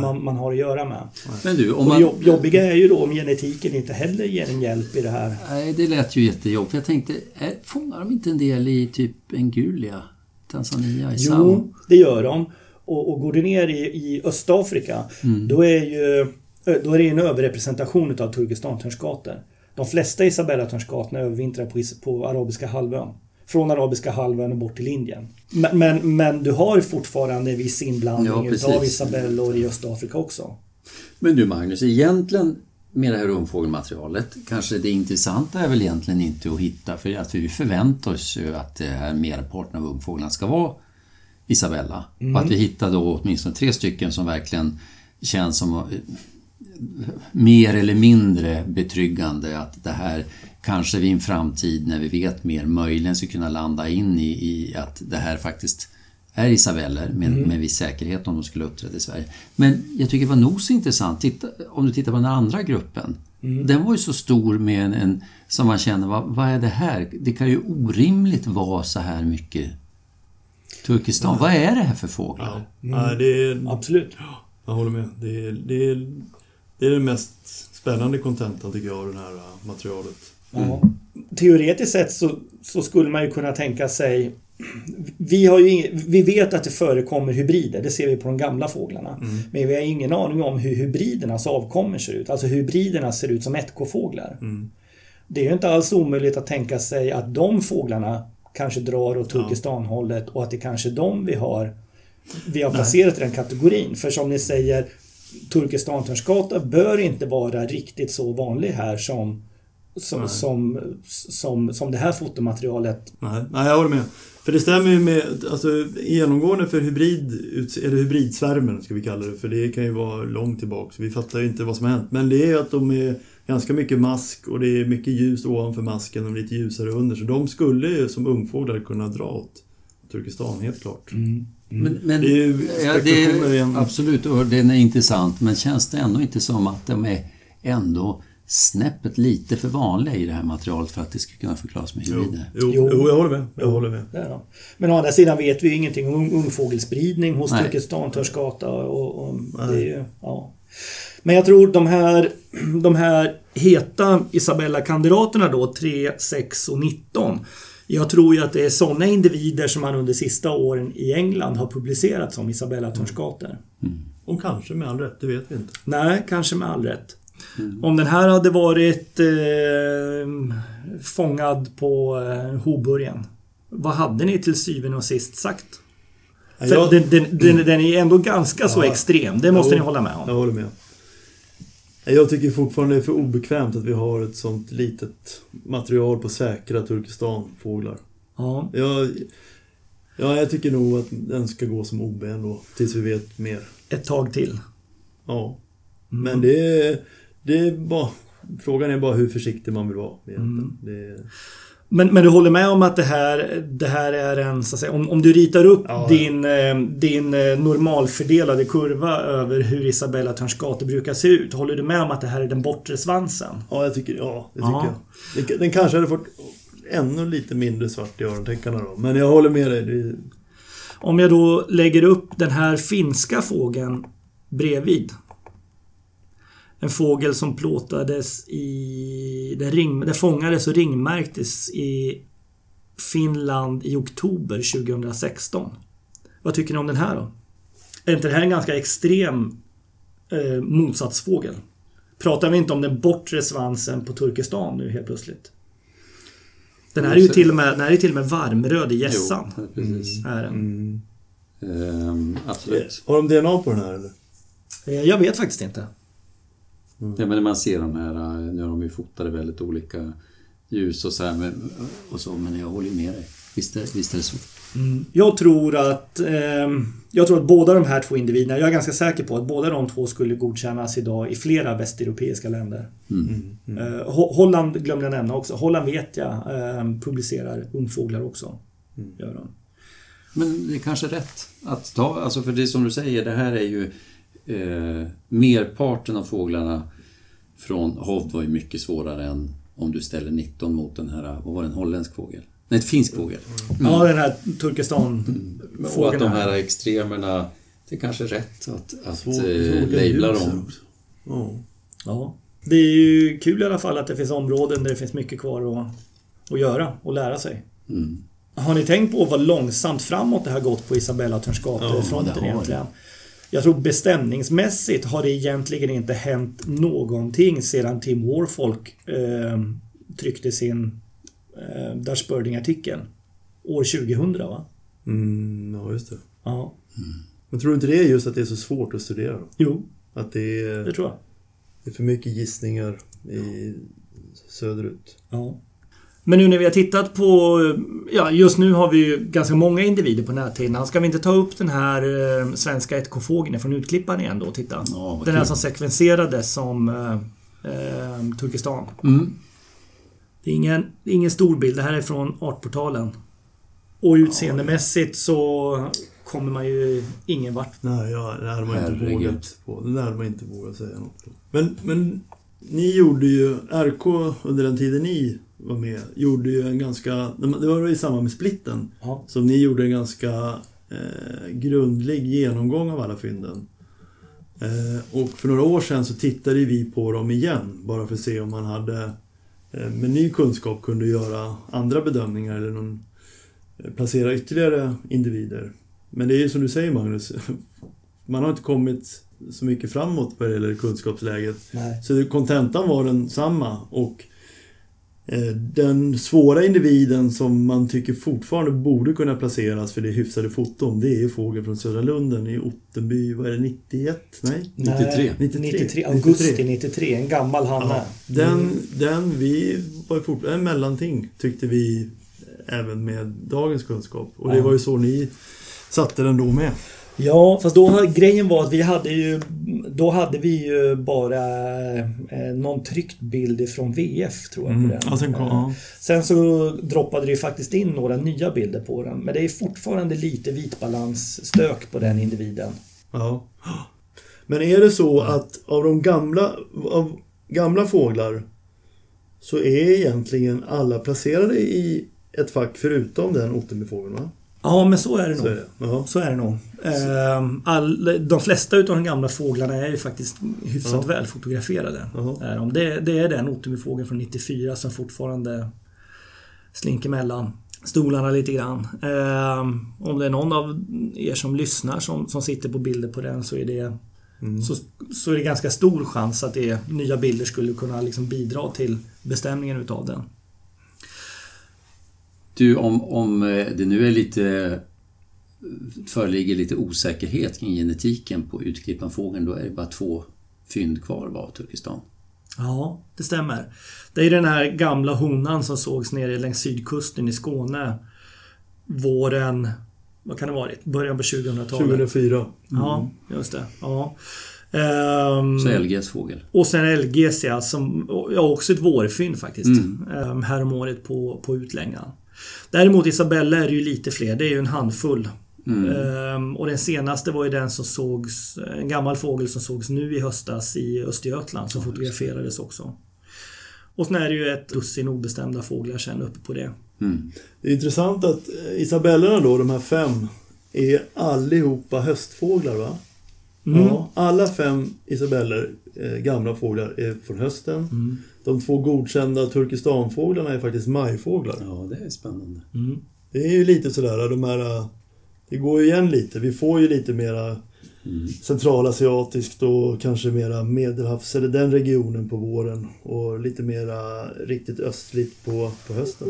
man, man har att göra med. Men du, om man... jobb, jobbiga är ju då om genetiken inte heller ger en hjälp i det här. Nej, det lät ju jättejobbigt. Jag tänkte, är, fångar de inte en del i typ Ngulia, Tanzania, i Sao? Jo, det gör de. Och, och går du ner i, i Östafrika, då är ju då är det en överrepresentation utav Turkestan-törnskator. De flesta Isabella-törnskatorna övervintrar på, på Arabiska halvön. Från Arabiska halvön och bort till Indien. Men, men, men du har fortfarande en viss inblandning Ja, utav isabellor i Östafrika också. Men du Magnus, egentligen med det här ungfågelmaterialet, kanske det intressanta är väl egentligen inte att hitta, för att vi förväntar oss ju att det här merparten av ungfåglarna ska vara Isabella. Och att vi hittar då åtminstone tre stycken som verkligen känns som eh, mer eller mindre betryggande att det här kanske vid en framtid när vi vet mer möjligen ska kunna landa in i, i att det här faktiskt är isabeller med, med viss säkerhet om de skulle uppträda i Sverige. Men jag tycker det var nog så intressant, titta, om du tittar på den andra gruppen, Den var ju så stor med en, en som man känner, vad, vad är det här? Det kan ju orimligt vara så här mycket Turkestan. Vad är det här för fåglar? Nej, det är, Absolut. jag håller med. Det är, det är, det är den mest spännande contentan tycker jag av det här äh, materialet. Ja. Teoretiskt sett så, så skulle man ju kunna tänka sig vi, har ju ing, vi vet att det förekommer hybrider, det ser vi på de gamla fåglarna. Men vi har ingen aning om hur hybridernas avkommer ser ut. Alltså hybriderna ser ut som 1K-fåglar. Det är ju inte alls omöjligt att tänka sig att de fåglarna kanske drar åt Turkestanhållet och att det kanske är de vi har vi har placerat i den kategorin. För som ni säger, Turkestantörnsgata bör inte vara riktigt så vanlig här som som, som, som, som det här fotomaterialet. Nej, nej, jag håller med. För det stämmer ju med, alltså genomgående för hybrid, eller hybridsvärmen ska vi kalla det, för det kan ju vara långt tillbaks. Vi fattar ju inte vad som har hänt. Men det är att de är ganska mycket mask och det är mycket ljus ovanför masken och lite ljusare under. Så de skulle ju som ungfåglar kunna dra åt Turkestan, helt klart. Men, men, Det är ju ja, det är, igen. absolut, och den är intressant. Men känns det ändå inte som att de är ändå snäppet lite för vanliga i det här materialet för att det ska kunna förklaras med hybrider? jo, Jo. jo, jag håller med. Jag håller med. Det är de. Men å andra sidan vet vi ju ingenting om ungfågelspridning hos Nej. Turkestantörnsgata. Och, och det är ju, ja. Men jag tror de här, de här heta Isabella-kandidaterna då, 3, 6 och 19. Jag tror ju att det är sådana individer som man under sista åren i England har publicerat som Isabella-törnsgator. Och kanske med all rätt, det vet vi inte. Nej, kanske med all rätt. Om den här hade varit eh, fångad på eh, Hoburgen. Vad hade ni till syvende och sist sagt? Ja, jag- den, den, den, den är ändå ganska så Ja. extrem. Det måste Jo, ni hålla med Jag om. håller med. Jag tycker fortfarande det är för obekvämt att vi har ett sånt litet material på säkra Turkestanfåglar. Ja. Jag, ja, jag tycker nog att den ska gå som OB ändå, tills vi vet mer. Ett tag till. Ja. Mm. Men det är, det är bara... Frågan är bara hur försiktig man vill vara. Mm. Det, Men, men du håller med om att det här, det här är en, så att säga, om, om du ritar upp Ja, ja. din, eh, din eh, normalfördelade kurva över hur Isabella Törnsgate brukar se ut. Håller du med om att det här är den bortre svansen? ja, jag tycker, ja, det tycker Ja. jag. Den, den kanske hade fått ännu lite mindre svart i örontäckarna då. Men jag håller med dig. Det, Om jag då lägger upp den här finska fågeln bredvid. En fågel som plåtades i... Den, ring, den fångades och ringmärktes i Finland i oktober 2016. Vad tycker ni om den här då? Är inte det här en ganska extrem eh, motsatsfågel? Pratar vi inte om den bortre svansen på Turkestan nu helt plötsligt? Den här är ju till och med, den här är till och med varmröd i gässan. Jo, precis. Är den. mm. Ehm, absolut. Har de DNA på den här eller? Eh, Jag vet faktiskt inte. Ja, men när man ser de här, eh, nu har de ju fotade väldigt olika ljus och så här, men, och så, men jag håller med dig. Visst är, visst är det så. Jag tror att ehm, Jag tror att båda de här två individerna, jag är ganska säker på att båda de två skulle godkännas idag i flera västeuropeiska länder. Mm. Eh, Ho- Holland glömde jag nämna också. Holland vet jag ehm, publicerar ungfåglar också. Gör de. Men det är kanske rätt att ta, alltså för det som du säger, det här är ju eh, merparten av fåglarna från hovd var ju mycket svårare än om du ställer 19 mot den här, vad var det, en holländsk fågel? Nej, ett finsk fågel. Ja, den här Turkestan Och att de här. extremerna, det är kanske är rätt att, att Svår- eh, labla dem. också. Ja. Ja. Det är ju kul i alla fall att det finns områden där det finns mycket kvar att, att göra och lära sig. Mm. Har ni tänkt på vad långsamt framåt det har gått på Isabella Ja, Törnsgate-fronten det har egentligen? Jag tror bestämningsmässigt har det egentligen inte hänt någonting sedan Tim Warfolk eh, tryckte sin eh, Dutch Birding-artikel. År 2000 va? Mm, ja, just det. Ja. Men tror du inte det är just att det är så svårt att studera? Jo, Att det är, det tror jag. det är för mycket gissningar i söderut? Ja. Men nu när vi har tittat på... Ja, just nu har vi ju ganska många individer på näthinnan. Ska vi inte ta upp den här eh, svenska 1K-fågeln från Utklipparen igen då och titta? Vad den här som sekvenserades som eh, eh, Turkestan. Mm. Det är ingen, det är ingen stor bild. Det här är från Artportalen. Och utseendemässigt så kommer man ju ingen vart. Nej, ja, det hade man inte Herregud. vågat på. Det hade man inte vågat säga något om. Men, men Ni gjorde ju, RK under den tiden ni var med, gjorde ju en ganska, det var i samband med splitten, Ja. som ni gjorde en ganska eh, grundlig genomgång av alla fynden. Eh, och för några år sedan så tittade vi på dem igen, bara för att se om man hade eh, med ny kunskap kunde göra andra bedömningar eller någon, eh, placera ytterligare individer. Men det är ju som du säger Magnus, man har inte kommit så mycket framåt vad det gäller kunskapsläget. Nej. Så kontentan var den samma och den svåra individen som man tycker fortfarande borde kunna placeras för det är hyfsade foton, det är ju fågeln från Södra Lunden i Ottenby, vad är det, 91? Nej? 93. 93. 93. Augusti 93. En gammal hanne. Ja, den, den, vi var ju fortfarande en mellanting tyckte vi även med dagens kunskap. Och det Ja. var ju så ni satte den då med. Ja, fast då grejen var att vi hade ju Då hade vi ju bara eh, någon tryckt bild ifrån VF tror jag på den. Ja, sen kom, ja. Sen så droppade det ju faktiskt in några nya bilder på den. Men det är fortfarande lite vitbalansstök på den individen. Ja. Men är det så att av de gamla, av gamla fåglar så är egentligen alla placerade i ett fack förutom den Ottenbyfågeln va? Ja, men så är det Så nog. är det. Ja. Så är det nog. Ehm, All, de flesta utav de gamla fåglarna är ju faktiskt hyfsat Ja. väl fotograferade. Jaha. Är de. Det, det är den Ottenbyfågeln från 94 som fortfarande slinker mellan stolarna lite grann. Ehm, om det är någon av er som lyssnar som, som sitter på bilder på den så är det Mm. så, så är det ganska stor chans att det, nya bilder skulle kunna liksom bidra till bestämningen utav den. Du, om, om eh, det nu är lite föreligger lite osäkerhet kring genetiken på utklippanfågeln, då är det bara två fynd kvar av Turkestan. Ja, det stämmer. Det är den här gamla honan som sågs nere längs sydkusten i Skåne våren, vad kan det ha varit? Början på 2000-talet. 2004. Ja, just det. Ja. Ehm, Så LGs fågel. och sen LGC, som ja, också ett vårfynd faktiskt. Mm. Mm. Häromåret på, på Utlängan. Däremot Isabella är det ju lite fler, det är ju en handfull. Mm. Ehm, och den senaste var ju den som sågs, en gammal fågel som sågs nu i höstas i Östergötland som fotograferades också. Och sen är det ju ett dussin obestämda fåglar sen uppe på det. Mm. Det är intressant att eh, Isabellorna då, de här fem, är allihopa höstfåglar va? Mm. Ja, alla fem Isabeller, eh, gamla fåglar, är från hösten. Mm. De två godkända Turkestanfåglarna är faktiskt majfåglar. Ja, det är spännande. Mm. Det är ju lite sådär, de här... Det går ju igen lite. Vi får ju lite mera Mm. centralasiatiskt och kanske mera medelhavs, eller den regionen på våren. Och lite mera riktigt östligt på, på hösten.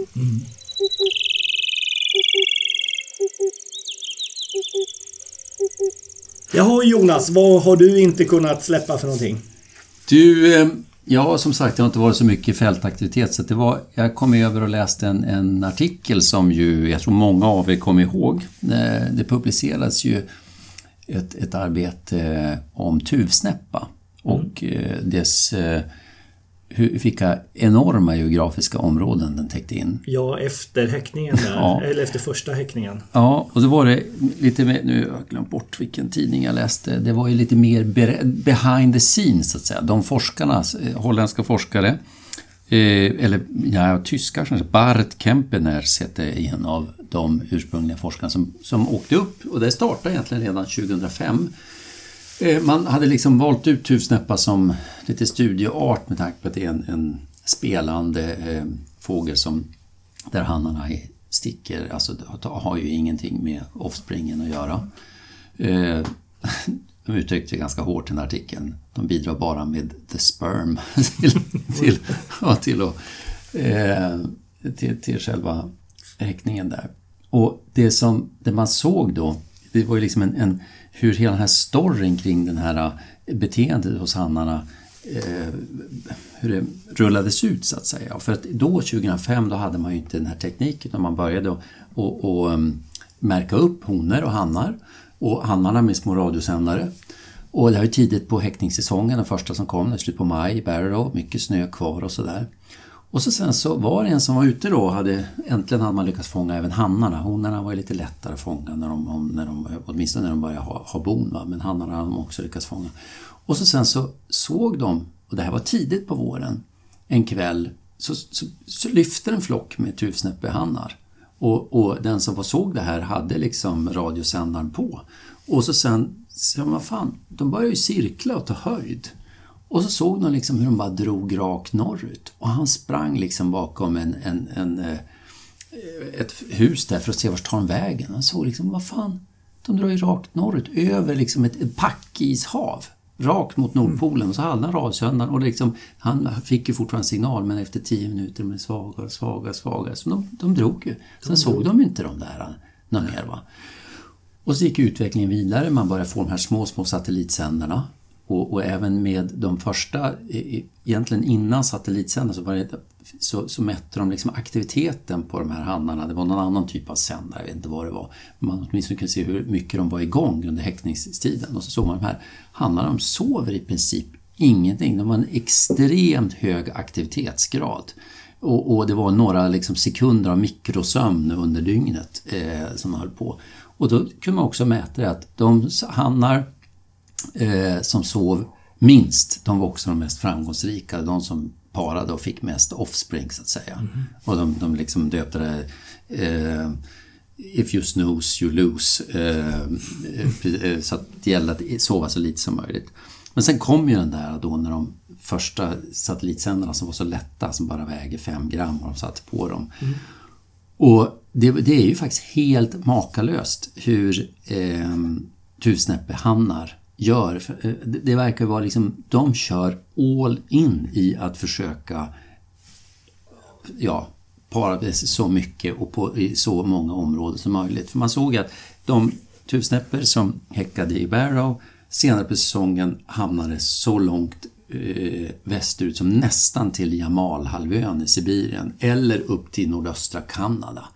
Jaha Jonas, vad har du inte kunnat släppa för någonting? Du, eh, ja som sagt det har inte varit så mycket fältaktivitet så det var, jag kom över och läste en, en artikel som ju, jag tror många av er kommer ihåg. Eh, Det publicerades ju ett, ett arbete om tuvsnäppa och eh, dess, eh, hur, vilka enorma geografiska områden den täckte in. Ja, efter häckningen där. Ja. Eller efter första häckningen. Ja, och så var det lite mer, nu har jag glömt bort vilken tidning jag läste, det var ju lite mer be- behind the scenes så att säga. De forskarna, eh, holländska forskare, eh, eller ja, tyskar kanske, Bart Kempeners hette en av de ursprungliga forskarna som, som åkte upp och det startade egentligen redan 2005. Eh, man hade liksom valt ut tuvsnäppa som lite studieart med tanke på att det är en, en spelande eh, fågel som där hannarna sticker, alltså har ju ingenting med offspringen att göra. Eh, de uttryckte sig ganska hårt i den här artikeln. De bidrar bara med the sperm till, till, ja, till, och, eh, till, till själva häckningen där. Och det som det man såg då, det var ju liksom en, en hur hela den här storyn kring den här eh, beteendet hos hannarna eh, hur det rullades ut så att säga. För att då 2005 då hade man ju inte den här tekniken utan man började att och, och, mm, märka upp honor och hannar och hannarna med små radiosändare. Och det här är tidigt på häckningssäsongen, den första som kom, det är slut på maj i Barrow, mycket snö kvar och sådär. Och så sen så var det en som var ute då, hade, äntligen hade man lyckats fånga även hannarna. Honorna var ju lite lättare att fånga, när de, när de, åtminstone när de började ha, ha bon, va? men hannarna hade de också lyckats fånga. Och så sen så såg de, och det här var tidigt på våren, en kväll så, så, så lyfte en flock med tuvsnäppehannar. Och, och den som såg det här hade liksom radiosändaren på. Och så sen, så vad fan, de började ju cirkla och ta höjd. Och så såg de liksom hur de bara drog rakt norrut. Och han sprang liksom bakom en, en, en, eh, ett hus där för att se vart tar de vägen. Han såg liksom, vad fan, de drar ju rakt norrut över liksom ett, ett packishav. Rakt mot Nordpolen och så hade han radsändaren och liksom, han fick ju fortfarande signal men efter tio minuter med svagare, svagare, svagare. Så de, de drog ju. Sen såg de inte de där något mer. Va? Och så gick utvecklingen vidare. Man började få de här små, små satellitsändarna. Och, och, även med de första, egentligen innan satellitsändaren så, var det, så, så mätte de liksom aktiviteten på de här hannarna. Det var någon annan typ av sändare, jag vet inte vad det var. Man åtminstone kunde se hur mycket de var igång under häckningstiden. Och så såg man de här hannarna, de sover i princip ingenting. De har en extremt hög aktivitetsgrad. Och, och det var några liksom sekunder av mikrosömn under dygnet eh, som höll på. Och då kunde man också mäta det, att de hannar eh, som sov minst, de var också de mest framgångsrika. De som parade och fick mest offspring så att säga. Mm. Och de, de liksom döpte det eh, If you snooze, you lose. Eh, eh, så att det gäller att sova så lite som möjligt. Men sen kom ju den där då när de första satellitsändarna som var så lätta, som bara väger 5 gram och de satte på dem. Mm. Och det, det, är ju faktiskt helt makalöst hur eh, Tusnäppehannar gör. Eh, det verkar vara liksom, de kör all in i att försöka ja, para så mycket och på i så många områden som möjligt. För man såg att de tusnäpper som häckade i Barrow senare på säsongen hamnade så långt eh, västerut som nästan till Jamalhalvön i Sibirien eller upp till nordöstra Kanada.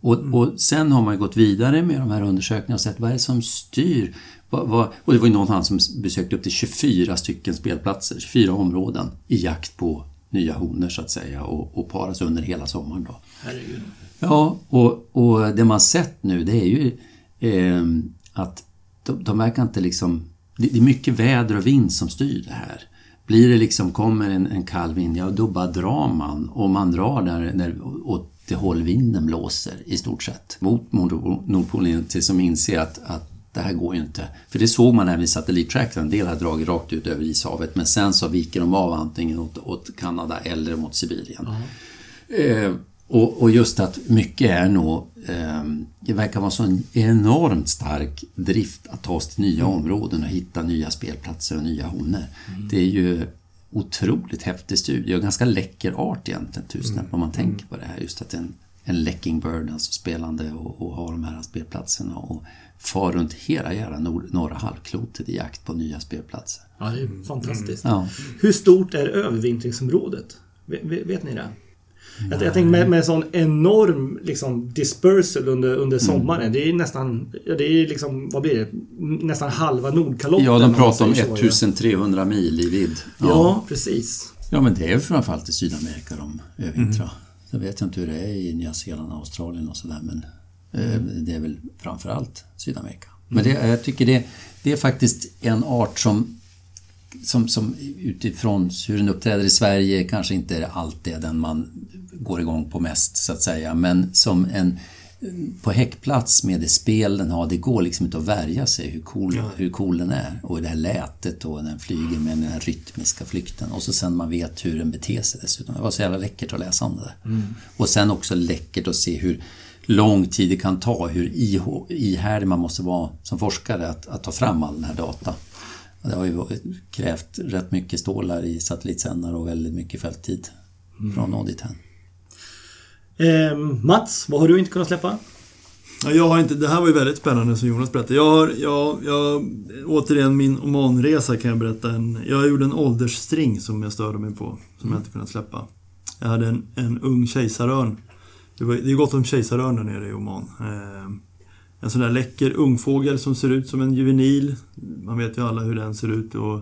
Och, och sen har man gått vidare med de här undersökningarna och sett vad är det som styr och det var ju någon han som besökte upp till 24 stycken spelplatser, 24 områden i jakt på nya honor så att säga och, och paras under hela sommaren. Då. Herregud. Ja, och, och det man sett nu det är ju eh, att de, de verkar inte liksom... Det, det är mycket väder och vind som styr det här. Blir det liksom, kommer en, en kall vind, ja då bara drar man och man drar där, där åt det håll vinden blåser i stort sett. Mot Nordpolen till som inser att, att det här går ju inte. För det såg man även i satellittrackern, en del har dragit rakt ut över ishavet men sen så viker de av antingen åt, åt Kanada eller mot Sibirien. Mm. Eh, och, och, just att mycket är nog, eh, det verkar vara så en enormt stark drift att ta sig till nya mm. områden och hitta nya spelplatser och nya honor. Mm. Det är ju otroligt häftig studie och ganska läcker art egentligen, tusen mm. om man tänker på det här. Just att en, en Lecking Bird, alltså spelande och, och ha de här spelplatserna och far runt hela jävla nor norra halvklotet i jakt på nya spelplatser. Ja, det är fantastiskt. Mm. Ja. Hur stort är övervintringsområdet? Vet, vet ni det? Jag, jag tänker med, med sån enorm liksom, dispersal under, under mm. sommaren. Mm. Det är nästan, det är liksom, vad blir det? Nästan halva Nordkalotten. Ja, de pratar om 1300 mil i vidd. Ja. ja. precis. Ja, men det är framförallt i Sydamerika de övervintrar. Mm. Sen vet jag inte hur det är i Nya Zeeland och Australien och sådär men Mm. Det är väl framförallt Sydamerika. Men det, jag tycker det, det är faktiskt en art som, som, som utifrån hur den uppträder i Sverige kanske inte är alltid den man går igång på mest så att säga. Men som en på häckplats med det spel den har, det går liksom inte att värja sig hur cool, ja. hur cool den är. Och det här lätet och den flyger med den här rytmiska flykten. Och så sen man vet hur den beter sig dessutom. Det var så jävla läckert att läsa om det där. Mm. Och sen också läckert att se hur lång tid det kan ta, hur ihärdig man måste vara som forskare att, att ta fram all den här data. Det har ju krävt rätt mycket stålar i satellitsändare och väldigt mycket fälttid mm. från nå dithän. Eh, Mats, vad har du inte kunnat släppa? Ja, jag har inte, det här var ju väldigt spännande som Jonas berättade. Jag har, jag, jag, återigen min Omanresa kan jag berätta. En, jag gjorde en åldersstring som jag störde mig på. Som mm. jag inte kunnat släppa. Jag hade en, en ung kejsarörn det, var, det är gott om kejsarörn där nere i Oman. Eh, en sån där läcker ungfågel som ser ut som en juvenil. Man vet ju alla hur den ser ut. Och,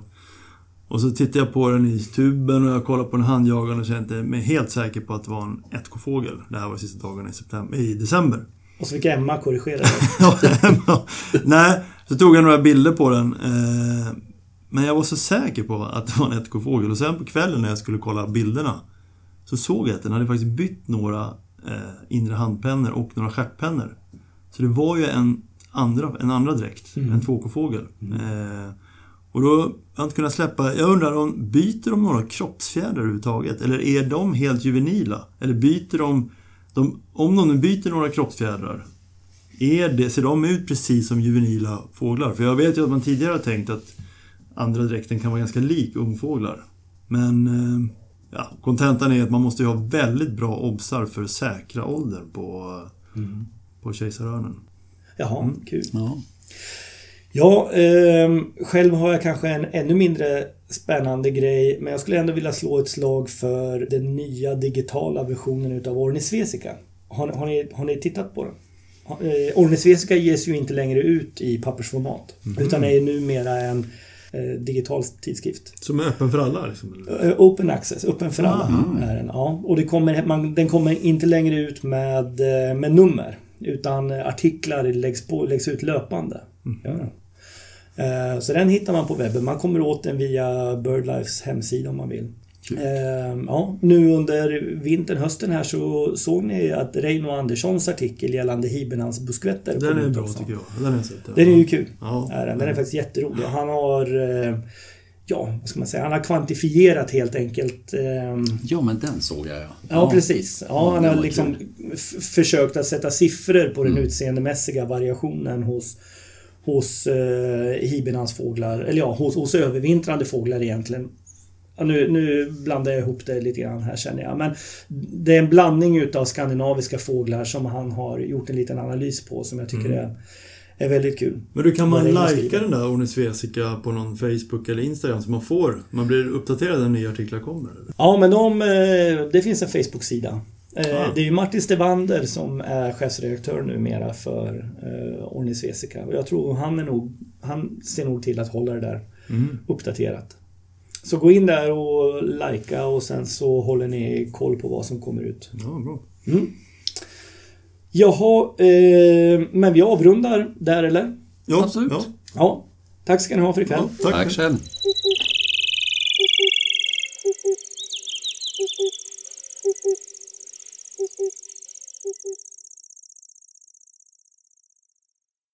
och så tittar jag på den i tuben och jag kollar på den handjagaren och kände mig helt säker på att det var en 1K-fågel. Det här var sista dagarna i, september, i december. Och så fick Emma korrigera det. Nej, så tog jag några bilder på den. Eh, Men jag var så säker på att det var en 1K-fågel och sen på kvällen när jag skulle kolla bilderna så såg jag att den hade faktiskt bytt några inre handpennor och några stjärtpennor. Så det var ju en andra, en andra dräkt, en 2K-fågel. Eh, och då har jag inte kunnat släppa... Jag undrar om byter de några kroppsfjädrar överhuvudtaget? Eller är de helt juvenila? Eller byter de... de om de nu byter några kroppsfjädrar, är det, ser de ut precis som juvenila fåglar? För jag vet ju att man tidigare har tänkt att andra dräkten kan vara ganska lik ungfåglar. Men eh, ja, kontentan är att man måste ju ha väldigt bra obsar för säkra åldern på, på kejsarörnen. Jaha, kul. Ja. Ja, eh, själv har jag kanske en ännu mindre spännande grej. Men jag skulle ändå vilja slå ett slag för den nya digitala versionen utav Ornisvesica. Har, har, ni, har ni tittat på den? Eh, Ornisvesica ges ju inte längre ut i pappersformat. Utan är numera en digital tidskrift. Som är öppen för alla liksom? Eh, Open access, öppen för alla är den. Ja. Och det kommer, man, den kommer inte längre ut med, eh, med nummer. Utan artiklar läggs, på, läggs ut löpande. Den. Eh, Så den hittar man på webben. Man kommer åt den via BirdLifes hemsida om man vill. Eh, Ja, nu under vintern, hösten här så såg ni att Reino Anderssons artikel gällande Hibenans buskvetter Den är bra också. tycker jag. Den jag sett. ja. Den är ju kul. Ja. Är den. den är faktiskt jätterolig. Han har... eh, Ja, vad ska man säga? Han har kvantifierat helt enkelt. ehm, ja, men den såg jag ja. Ja, precis. Ja, han har liksom försökt att sätta siffror på den utseendemässiga variationen hos, hos eh, Hibenans fåglar. Eller ja, hos, hos övervintrande fåglar egentligen. Nu, nu blandar jag ihop det lite grann här känner jag. Men det är en blandning utav skandinaviska fåglar som han har gjort en liten analys på som jag tycker är, är väldigt kul. Men du, kan man skriver? den där Ornisvesica på någon Facebook eller Instagram så man får, man blir uppdaterad när nya artiklar kommer? Eller? Ja, men de, eh, det finns en Facebook-sida. Eh, Ah. Det är ju Martin Stevander som är chefsredaktör numera för eh, Ornisvesica. Och jag tror han är nog... Han ser nog till att hålla det där Mm. uppdaterat. Så gå in där och likea och sen så håller ni koll på vad som kommer ut. Ja, bra. Jaha, eh, men vi avrundar där eller? Ja, Absolut. Ja, Ja. Tack ska ni ha för ikväll. ja, tack. Tack själv.